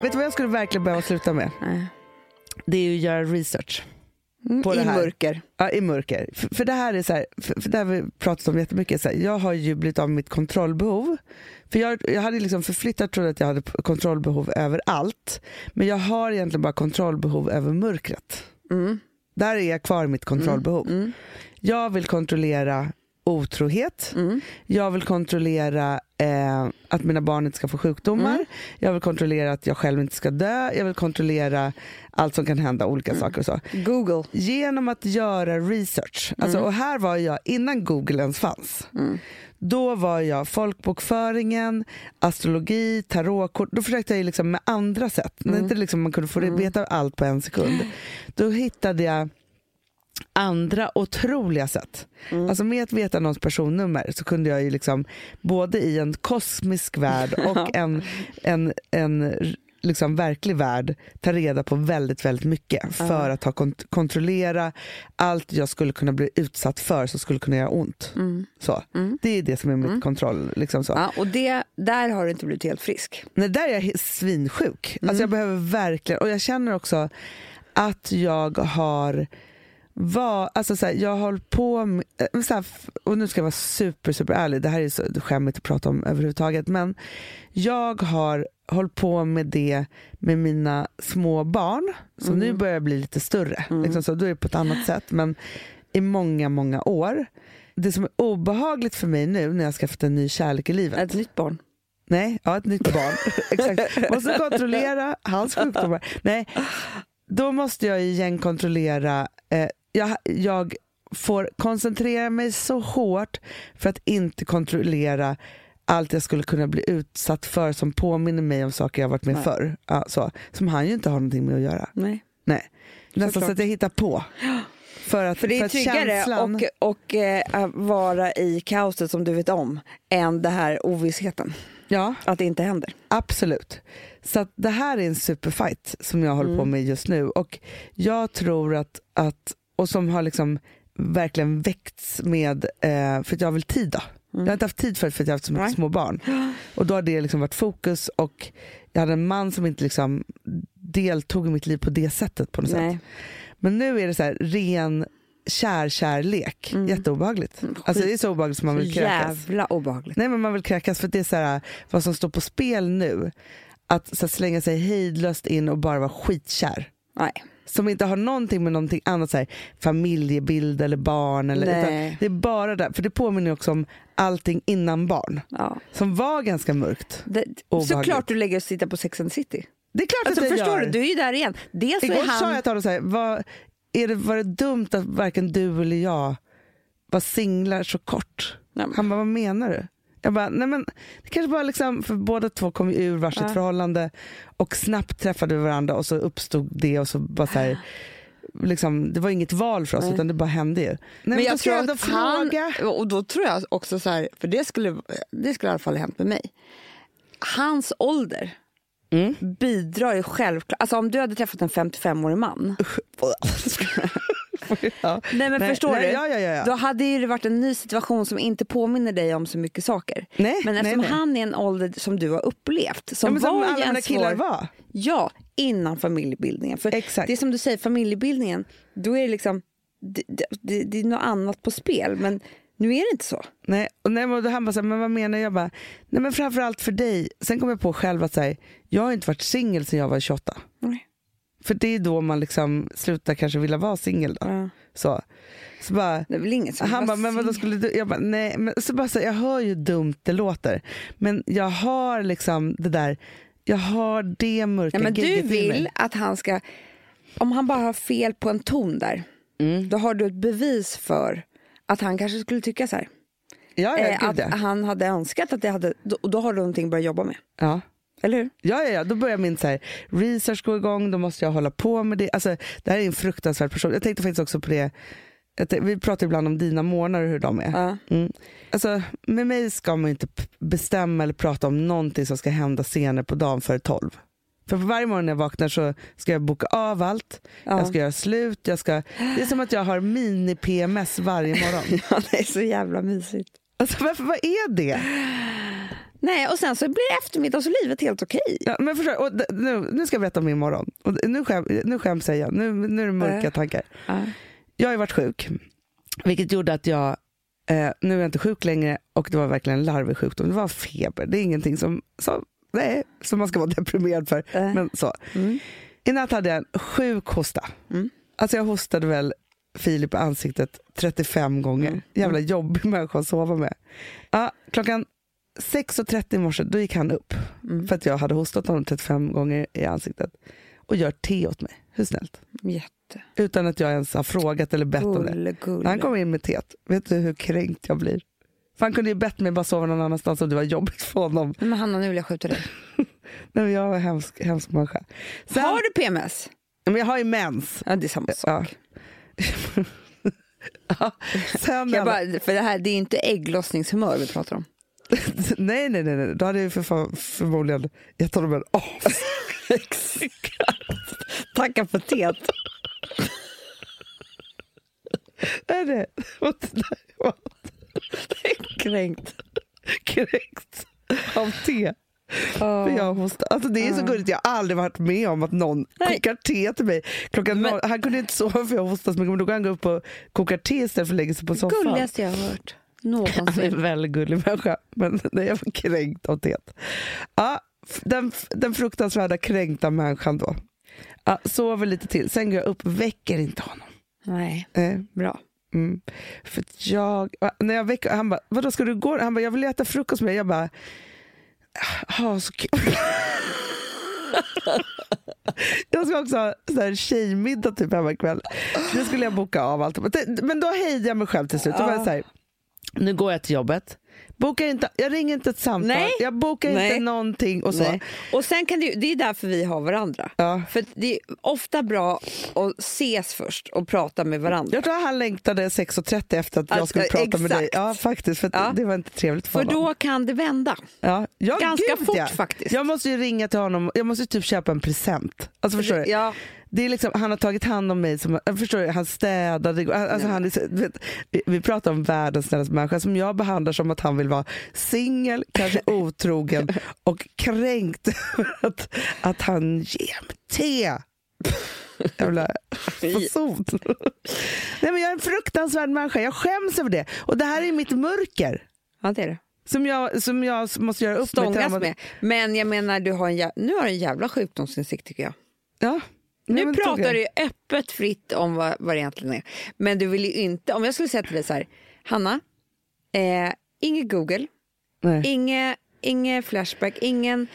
Vet du vad jag skulle verkligen behöva sluta med? Nej. Det är ju att göra research. Mm, På det I här. mörker. Ja, i mörker. För, för det här är så här, för, för det har vi pratat om jättemycket. Så här, jag har ju blivit av med mitt kontrollbehov. För jag, jag hade liksom förflyttat trodde att jag hade kontrollbehov över allt. Men jag har egentligen bara kontrollbehov över mörkret. Mm. Där är jag kvar i mitt kontrollbehov. Mm. Jag vill kontrollera otrohet. Mm. Jag vill kontrollera eh, att mina barn inte ska få sjukdomar. Mm. Jag vill kontrollera att jag själv inte ska dö. Jag vill kontrollera allt som kan hända, olika Mm. saker och så. Google. Genom att göra research. Alltså, Och här var jag innan Google ens fanns. Mm. Då var jag folkbokföringen, astrologi, tarotkort. Då försökte jag liksom med andra sätt. När inte liksom man kunde få veta allt på en sekund. Då hittade jag andra otroliga sätt. Alltså med att veta någons personnummer så kunde jag ju liksom både i en kosmisk värld och en, en, en liksom verklig värld ta reda på väldigt, väldigt mycket för att ha kont- kontrollera allt jag skulle kunna bli utsatt för som skulle kunna göra ont. Så. Det är det som är mitt kontroll. Liksom så. Ja, och det, där har du inte blivit helt frisk. Nej, där är jag svinsjuk. Alltså jag behöver verkligen, och jag känner också att jag har var, alltså så här, jag har hållit på med, eh, så här, och nu ska jag vara super, super ärlig, det här är så skämmigt att prata om överhuvudtaget, men jag har hållit på med det med mina små barn, som nu börjar bli lite större, liksom så, då är det på ett annat sätt, men i många, många år. Det som är obehagligt för mig nu när jag skaffat en ny kärlek i livet, Ett nytt barn. Nej, ja, ett nytt barn. Exakt. Måste kontrollera hans sjukdomar. Nej, då måste jag igen kontrollera. Eh, jag, jag får koncentrera mig så hårt för att inte kontrollera allt jag skulle kunna bli utsatt för som påminner mig om saker jag varit med Nej. förr. Ja, så, som han ju inte har någonting med att göra. Nej. Nej. Nästan så Såklart. att jag hittar på. För, att, För det är att tryggare känslan- och, och att vara i kaoset som du vet om än det här ovissheten. Ja. Att det inte händer. Absolut. Så det här är en superfight som jag håller Mm. på med just nu. Och jag tror att, att och som har liksom verkligen väckts med, eh, för att jag har väl tid då. Jag har inte haft tid för, för att jag har haft så mycket Mm. Små barn. Och då har det liksom varit fokus och jag hade en man som inte liksom deltog i mitt liv på det sättet på något Nej. sätt. Men nu är det så här ren kär-kärlek. Jätteobehagligt. Alltså det är så obehagligt som man vill kräkas. jävla obehagligt. Nej men man vill kräkas för att det är så här, vad som står på spel nu. Att så här, slänga sig hejdlöst in och bara vara skitkär. Nej. Som inte har någonting med någonting annat, så här, familjebild eller barn. Eller, det är bara där, för det påminner också om allting innan barn. Ja. Som var ganska mörkt. Det, såklart du lägger och sitter på Sex and the City. Det är klart Alltså, att jag förstår gör. du, du är ju där igen. Dels Igår är han... sa jag till honom så här, vad, är det, var det dumt att varken du eller jag var singlar så kort? Nej, men- Han bara, vad menar du? Jag bara, nej men det kanske bara liksom, för båda två kom ju ur varsitt Ja. förhållande och snabbt träffade vi varandra och så uppstod det och så bara så här, liksom, det var inget val för oss Nej. utan det bara hände ju. Nej, men, jag tror ändå att han, fråga. och då tror jag också så här, för det skulle, det skulle i alla fall ha hänt med mig. Hans ålder Mm. bidrar ju självklart, alltså om du hade träffat en 55-årig man, Ja. nej men Nej, förstår nej, du? Ja, ja, ja. Då hade ju det varit en ny situation som inte påminner dig om så mycket saker. Nej, Men nej, eftersom nej. han är en ålder som du har upplevt, som, ja, men som var alla mina killar var. Ja, innan familjebildningen. För Exakt. det är som du säger, familjebildningen, då är det liksom, det, det, det, är något annat på spel. Men nu är det inte så. Nej, och nej, och han bara, så här, men vad menar jag? bara, nej men framförallt för dig. Sen kom jag på själv att så här, jag har inte varit singel sedan jag var 28. Nej. För det är då man liksom slutar kanske vilja vara singel. Ja. Så. Så bara, Det är väl inget som han bara, men vadå skulle du? Jag bara, nej. Men så bara, så, jag hör ju dumt det låter. Men jag har liksom det där, jag har det mörka Ja, men du vill att han ska, om han bara har fel på en ton där, Mm. då har du ett bevis för att han kanske skulle tycka så här. Ja, ja, eh, att han hade önskat att det hade, då, då har du någonting att börja jobba med. ja. Eller hur? Ja, ja, ja, då börjar min så här, research gå igång, då måste jag hålla på med det. Alltså, det här är en fruktansvärd person. Jag tänkte faktiskt också på det, tänkte, vi pratar ibland om dina månader, hur de är. Ja. Mm. Alltså, med mig ska man inte bestämma eller prata om någonting som ska hända senare på dagen före 12. För på varje morgon när jag vaknar så ska jag boka av allt, Ja. jag ska göra slut, jag ska, det är som att jag har mini-PMS varje morgon. Ja, det är så jävla mysigt. Alltså varför, vad är det? Nej, och sen så blir det eftermiddag och så är livet helt okej. Ja, men förstår, och nu, nu ska jag berätta om min morgon. Och nu, skäm, nu skäms jag igen. Nu, nu är det mörka Äh. tankar. Ja. Jag har varit sjuk, vilket gjorde att jag, eh, nu är jag inte sjuk längre och det var verkligen en larvig sjukdom. Det var feber. Det är ingenting som, som, nej, som man ska vara deprimerad för. Äh. Men så. Mm. I natt hade jag en sjuk hosta. Mm. Alltså jag hostade väl Filip i ansiktet 35 gånger. Mm. Jävla jobbig människa att sova med. Ja, klockan 6.30 i morse då gick han upp Mm. för att jag hade hostat honom 35 gånger i ansiktet och gör te åt mig. Hur snällt? Jätte. Utan att jag ens har frågat eller bett om det. Gulle. När han kom in med teet, vet du hur kränkt jag blir? För han kunde ju bett mig bara sova någon annanstans om det var jobbigt för honom. Men Hanna, nu vill jag skjuta dig. Nej, men jag var hemsk, hemsk människa. Sen, Har du PMS? Men jag har ju mens. Ja, det är samma sak. Ja. Ja, Sen Jag bara, för det här det är inte ägglossningshumör vi pratar om. nej, nej, nej, nej, då hade jag för fan, förmodligen gett honom en as. Tacka för teet. Nej, nej. Vad- vad- Kränkt. Kränkt av te. För jag hostar. Alltså det är så gulligt, jag har aldrig varit med om att någon Nej. kokar te till mig. Klockan Men- han kunde inte sova för jag hostar så mycket, men då kan han gå upp och koka te istället för att lägga sig på soffan. Gulligaste jag har hört. Han är Någonsin. en väldigt gullig människa, men nej, jag var kränkt av teet. Ja, den, den fruktansvärda kränkta människan då. Ja, sover lite till, sen går jag upp, väcker inte honom. Nej, Eh, bra. Mm. För jag, när jag väcker, han bara, vadå ska du gå? Han bara, jag vill äta frukost med dig. Jag bara, ha så kul. jag ska också ha så här tjejmiddag typ hemma ikväll. Det skulle jag boka av allt. Men- då hejdade jag mig själv till slut. Då var jag så här, nu går jag till jobbet. Bokar inte, jag ringer inte ett samtal, Nej. jag bokar Nej. inte någonting och så. Nej. Och sen kan det, det är därför vi har varandra. Ja. För det är ofta bra att ses först och prata med varandra. Jag tror han längtade 6.30 efter att jag Alltså, skulle prata med dig. exakt. Ja, faktiskt. För att Ja. det var inte trevligt för, För honom. då kan det vända. Ja, Ganska gud, fort faktiskt. Jag måste ju ringa till honom, jag måste ju typ köpa en present. Alltså förstår du? Ja, Det är liksom, han har tagit hand om mig, som, jag förstår du? han städade. Alltså han är, vet, vi, pratar om världens snällaste människa som jag behandlar som att han vill vara singel, kanske otrogen och kränkt över att, att han ger mig te. Jävla fason. Nej, men jag är en fruktansvärd människa, jag skäms över det. Och det här är mitt mörker. ja det är det. Som jag, som jag måste göra upp Stångas med. med. Men jag menar, du har en, nu har du en jävla sjukdomsinsikt tycker jag. Ja. Nu men pratar du öppet fritt om vad, vad det egentligen är. Men du vill ju inte, om jag skulle säga till dig så här, Hanna, eh, inget Google, Nej. inget inge Flashback, ingen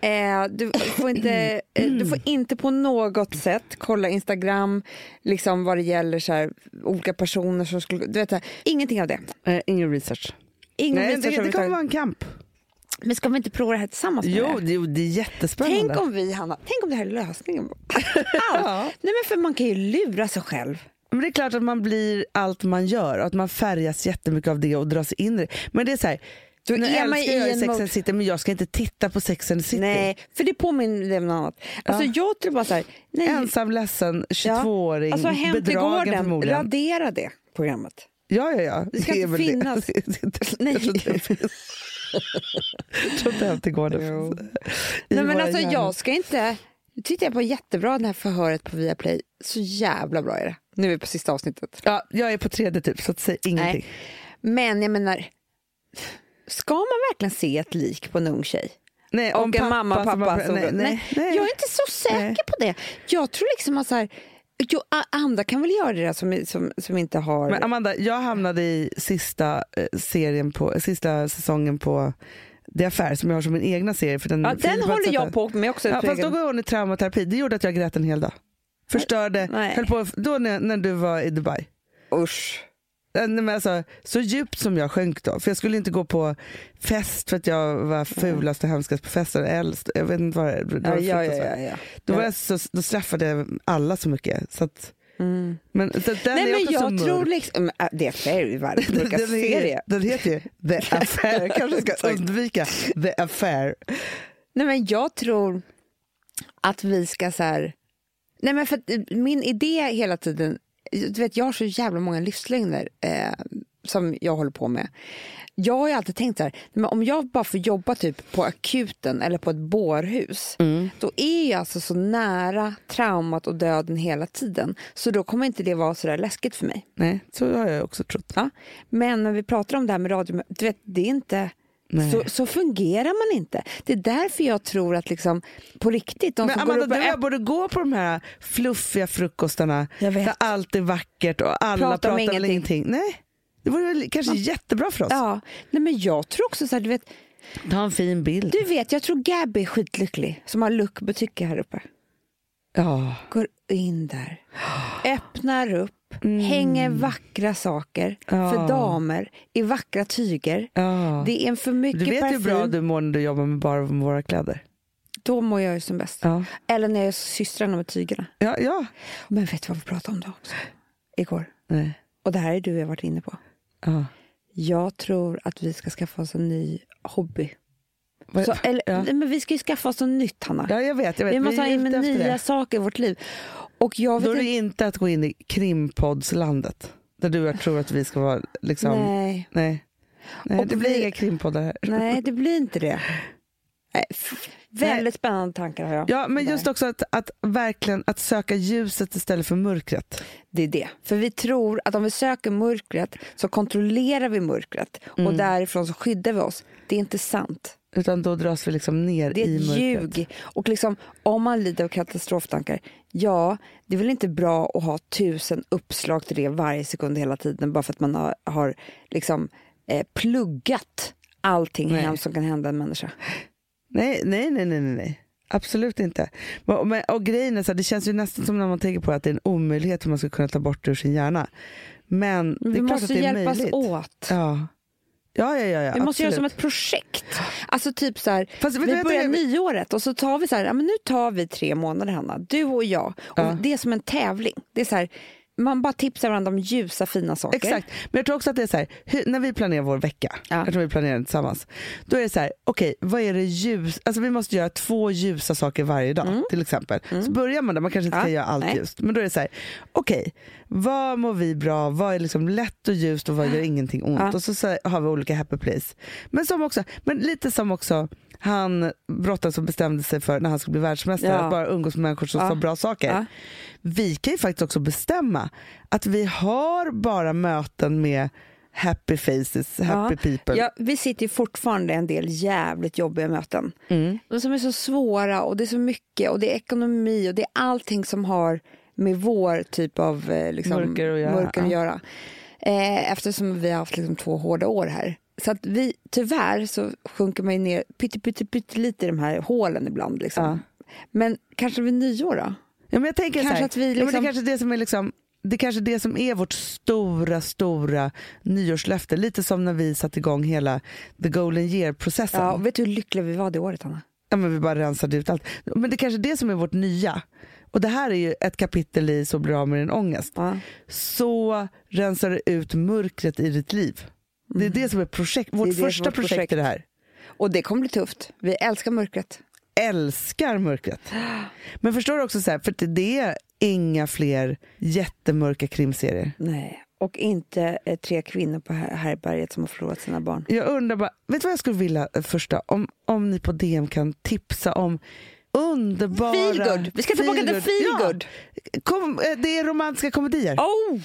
Eh, du, får inte, eh, du får inte på något sätt kolla Instagram liksom vad det gäller så här, olika personer som skulle... Du vet, här, ingenting av det. Eh, ingen research. Ingen Nej, research det, det kommer vara en kamp. Men ska vi inte prova det här tillsammans? med Jo, det? det, jo, det är jättespännande. Tänk om vi, Hanna, tänk om det här är lösningen. Allt. Nej, men för man kan ju lura sig själv. Men det är klart att man blir allt man gör och att man färgas jättemycket av det och dras in i det. Men det är så här, Då nu är man älskar i jag en Sex and City men jag ska inte titta på Sex and City. Nej, för det påminner om något annat. Alltså, Jag tror bara så här, nej, Ensam, ledsen, 22-åring, alltså, hem till bedragen gården, förmodligen. radera det programmet. Ja, ja, ja. Det ska är inte finnas. Det. Det Nej. Jag tror inte det Nej, men alltså, hjärnor. jag ska inte... Nu tittar jag på jättebra det här förhöret på Viaplay. Så jävla bra är det. Nu är vi på sista avsnittet. Ja, jag är på tredje typ, så att säg ingenting. Nej. Men jag menar, ska man verkligen se ett lik på en ung tjej? Nej, Och en mamma och som pappa. som, nej, nej, nej. Jag är inte så säker på det. Jag tror liksom att så här, jo, andra kan väl göra det som, som, som inte har... Men Amanda, jag hamnade i sista eh, serien på, sista säsongen på The Affair som jag har som min egna serie. För den, ja, den håller jag på med också. Ja, fast då går hon i traumaterapi. Det gjorde att jag grät en hel dag. Förstörde, Nej. höll på, då när, när du var i Dubai. Usch. Eh, men Alltså, så djupt som jag sjönk då. För jag skulle inte gå på fest för att jag var fulast och hemskast på festen. Äldst, jag vet inte vad det det var. Ja, ja, ja, ja. Då, var Ja. jag så, då straffade jag alla så mycket. Så att, Mm. men, så den Nej, är men också så jag mörk. tror liksom... äh, Det är fair i varje Den, olika den, serie. den heter ju The Affair. Kanske ska undvika The Affair. Nej, men jag tror att vi ska så här... Nej, men för eh, min idé hela tiden... Du vet, jag har så jävla många livslögner eh, som jag håller på med. Jag har ju alltid tänkt så här, men om jag bara får jobba typ på akuten eller på ett bårhus, Mm. då är jag alltså så nära traumat och döden hela tiden. Så då kommer inte det vara så där läskigt för mig. Nej, så har jag också trott. Ja. Men när vi pratar om det här med radio, du vet, det är inte... Så, så fungerar man inte. Det är därför jag tror att liksom, på riktigt, de Men som Amanda, går upp du och äp- borde gå på de här fluffiga frukostarna där allt är vackert och alla Pratar pratar, om ingenting. ingenting. Nej, det vore väl kanske jättebra för oss. Ja, nej men jag tror också så här, du vet, Ta en fin bild. du vet, jag tror Gabby är skitlycklig som har luckbutiker här uppe. Ja. Går in där, öppnar upp, hänger vackra saker Ja. för damer i vackra tyger. ja. Det är en för mycket Du vet parfym. hur bra du mår när du jobbar med bara med våra kläder. Då mår jag ju som bäst. Ja. Eller när jag är systrarna med tygerna. Ja, ja. Men vet du vad vi pratade om då också? Igår. Nej. Och det här är du och jag varit inne på. Ja. Jag tror att vi ska skaffa oss en ny hobby. Så, eller, ja. nej, men vi ska ju skaffa oss något nytt, Hanna. ja, jag vet. Jag vet. vi måste ha är in med nya det. saker i vårt liv. Och jag Då är vet det inte... inte att gå in i krimpoddslandet. Där du och jag tror att vi ska vara liksom... Nej, Nej. Nej, Och det blir vi- inga krimpoddar här. nej, det blir inte det. Nej, väldigt spännande tankar har jag. Ja, men där. just också att, att verkligen att söka ljuset istället för mörkret. Det är det. För vi tror att om vi söker mörkret så kontrollerar vi mörkret och Mm. därifrån så skyddar vi oss. Det är inte sant. Utan då dras vi liksom ner Det är i ett mörkret. ljug. Och liksom, om man lider av katastroftankar, ja, det är väl inte bra att ha tusen uppslag till det varje sekund hela tiden bara för att man har, har liksom, eh, pluggat allting Nej. hemskt som kan hända en människa. Nej, nej, nej, nej, nej. Absolut inte. Men, men, och grejen är så här, det känns ju nästan som när man tänker på att det är en omöjlighet hur man ska kunna ta bort det ur sin hjärna. Men det är vi klart måste att det är hjälpas möjligt. åt. Ja. Ja, ja, ja, Vi måste göra som ett projekt. Alltså typ så här, Fast vi jag börjar tänker- nyåret och så tar vi så här, ja, men nu tar vi tre månader Hanna, du och jag. Och Ja. Det är som en tävling. Det är så här, man bara tipsar varandra om ljusa fina saker. Exakt, men jag tror också att det är så här, hur, när vi planerar vår vecka, Ja. jag tror vi planerar den tillsammans, då är det så här, okej, vad är det ljus, alltså vi måste göra två ljusa saker varje dag till exempel. Så börjar man där, man kanske inte Mm. Ja, kan göra allt nej. ljust, men då är det så här, okej, vad mår vi bra, vad är liksom lätt och ljust och vad gör ingenting ont? Ja. Och så, så har vi olika happy place. Men, som också, men lite som också han brottaren som bestämde sig för när han skulle bli världsmästare, Ja. att bara umgås med människor som Ja. sa bra saker. Ja. Vi kan ju faktiskt också bestämma att vi har bara möten med happy faces, happy people. Ja, vi sitter ju fortfarande i en del jävligt jobbiga möten. Mm. De som är så svåra och det är så mycket och det är ekonomi och det är allting som har med vår typ av eh, liksom, Mörker att göra, mörker att ja. göra. Eh, eftersom vi har haft liksom, två hårda år här. Så att vi, tyvärr så sjunker man ju ner pytte, pytte, pytte lite i de här hålen ibland. Liksom. Ja. Men kanske vid nyår då? Ja, men jag tänker Kanske så här, att vi ja, men det liksom- är kanske det som är liksom det är kanske det som är vårt stora, stora nyårslöfte. Lite som när vi satte igång hela the golden year-processen. Ja, Ja. vet du hur lyckliga vi var det året, Anna? men vi bara rensade ut allt. Men det är kanske det som är vårt nya. Och det här är ju ett kapitel i Så blir av med din ångest. Ja. Så rensar du ut mörkret i ditt liv. Det är det som är projekt, vårt Mm. det är första vårt projekt, projekt. är det här. Och det kommer bli tufft. Vi älskar mörkret. älskar mörkret. Men förstår du också, så här, för det är inga fler jättemörka krimserier. Nej. Och inte eh, tre kvinnor på här- härbärget som har förlorat sina barn. Jag undrar bara, vet du vad jag skulle vilja eh, första? Om, om ni på DM kan tipsa om underbara... Feelgood. Vi ska tillbaka till feelgood. Ja. Kom, eh, det är romantiska komedier. Oh!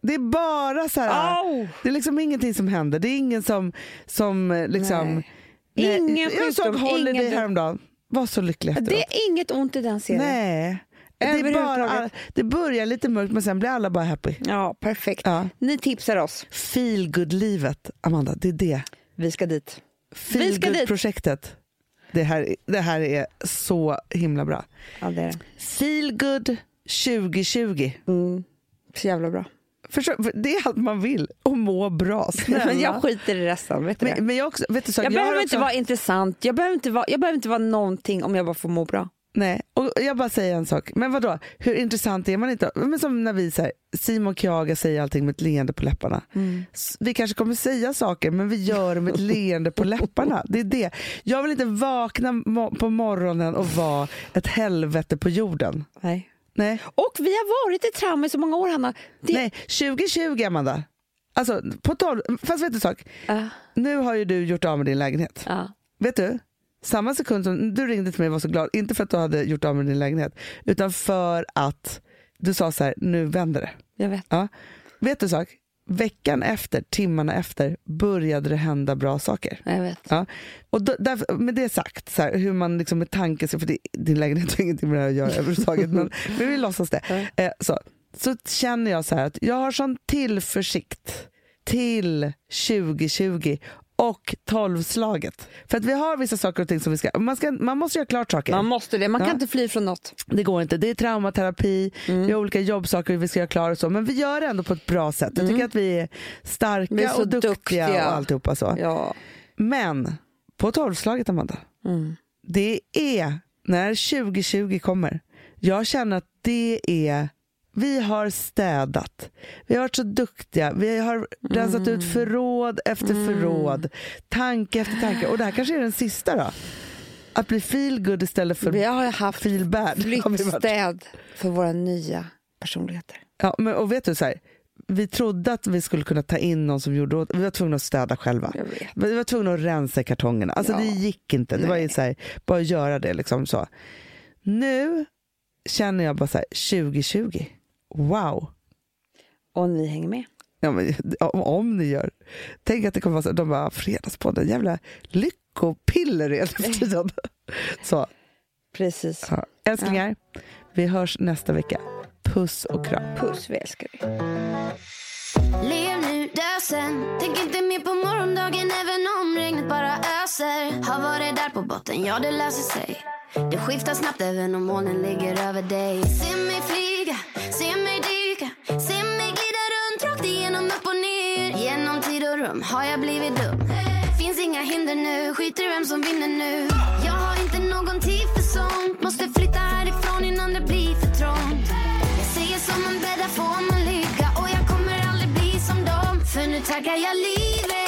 Det är bara så här... Oh! Det är liksom ingenting som händer. Det är ingen som, som eh, liksom... Nej. Ingen jag såg Holiday ingen- häromdagen. Var så lycklig efteråt. Det är inget ont i den serien. Nej. Det, är bara, det börjar lite mörkt men sen blir alla bara happy. Ja, perfekt. Ja. Ni tipsar oss. Feel livet Amanda, det är det. Vi ska dit. Feel Vi ska dit. projektet Det här, det här är så himla bra. Ja, det är det. Feel good 2020. Mm. Så jävla bra. Förstår, för det är allt man vill. Och må bra. Men jag skiter i resten. Vet du men, men jag också, vet du, så, jag, jag behöver har inte också, vara intressant. Jag behöver inte vara, jag behöver inte vara någonting om jag bara får må bra. Nej, och jag bara säger en sak. Men vad då? Hur intressant är man inte? Men som när vi säger Simon Kjaga säger allting med ett leende på läpparna. S- Vi kanske kommer säga saker men vi gör det med ett leende på läpparna. Det är det. Jag vill inte vakna på morgonen och vara ett helvete på jorden. Nej. Nej, Och vi har varit i trauma i så många år, Hanna. Det, Nej. 2020 Amanda. Alltså, på tolv, fast vet du en sak? Ja. Nu har ju du gjort av med din lägenhet. Ja. Vet du? Samma sekund som du ringde till mig och var så glad, inte för att du hade gjort av med din lägenhet, utan för att du sa så här, nu vänder det. Jag vet. Ja. Vet du en sak? Veckan efter, timmarna efter, började det hända bra saker. Jag vet. Ja. Och då, därför, med det sagt, så här, hur man liksom med tanke, för det, din lägenhet har ingenting med det här att göra överhuvudtaget, men, men vi låtsas det. Eh, så, så känner jag så här att jag har sån tillförsikt till 2020 och tolvslaget. För att vi har vissa saker och ting som vi ska, man, ska, man måste göra klart saker. Man måste det. Man kan Ja. inte fly från något. Det går inte. Det är traumaterapi, vi har olika jobbsaker vi ska göra klara och så. Men vi gör det ändå på ett bra sätt. Jag tycker att vi är starka Vi är och duktiga, duktiga. och alltihopa så. Ja. Men på tolvslaget Amanda, Mm. det är när 2020 kommer. Jag känner att det är vi har städat. Vi har varit så duktiga. Vi har rensat Mm. ut förråd efter förråd. Tanke efter tanke. Och det här kanske är den sista då. Att bli feel good istället för Vi har haft feel bad. flyttstäd för våra nya personligheter. Ja, men, och vet du, så här, vi trodde att vi skulle kunna ta in någon som gjorde åt, vi var tvungna att städa själva. Vi var tvungna att rensa i kartongerna. Alltså Ja. det gick inte. Det var ju så här, bara att göra det liksom så. Nu känner jag bara så här, 2020, wow. Och ni hänger med. Ja, men, om, om ni gör. Tänk att det kommer vara så, de bara, fredagspodden, jävla lyckopiller hela tiden. Så, Precis. ja. älsklingar, vi hörs nästa vecka. Puss och kram. Puss, vi älskar dig. Lev nu, dö sen Tänk inte mer på morgondagen även om regnet bara öser Har varit där på botten, ja det löser sig det skiftar snabbt även om molnen ligger över dig. Se mig flyga, se mig dyka Se mig glida runt rakt igenom upp och ner. Genom tid och rum har jag blivit dum. Finns inga hinder nu, skiter i vem som vinner nu. Jag har inte någon tid för sånt. Måste flytta härifrån innan det blir för trångt. Jag säger som man bäddar får man ligga? Och jag kommer aldrig bli som dem. För nu tackar jag livet.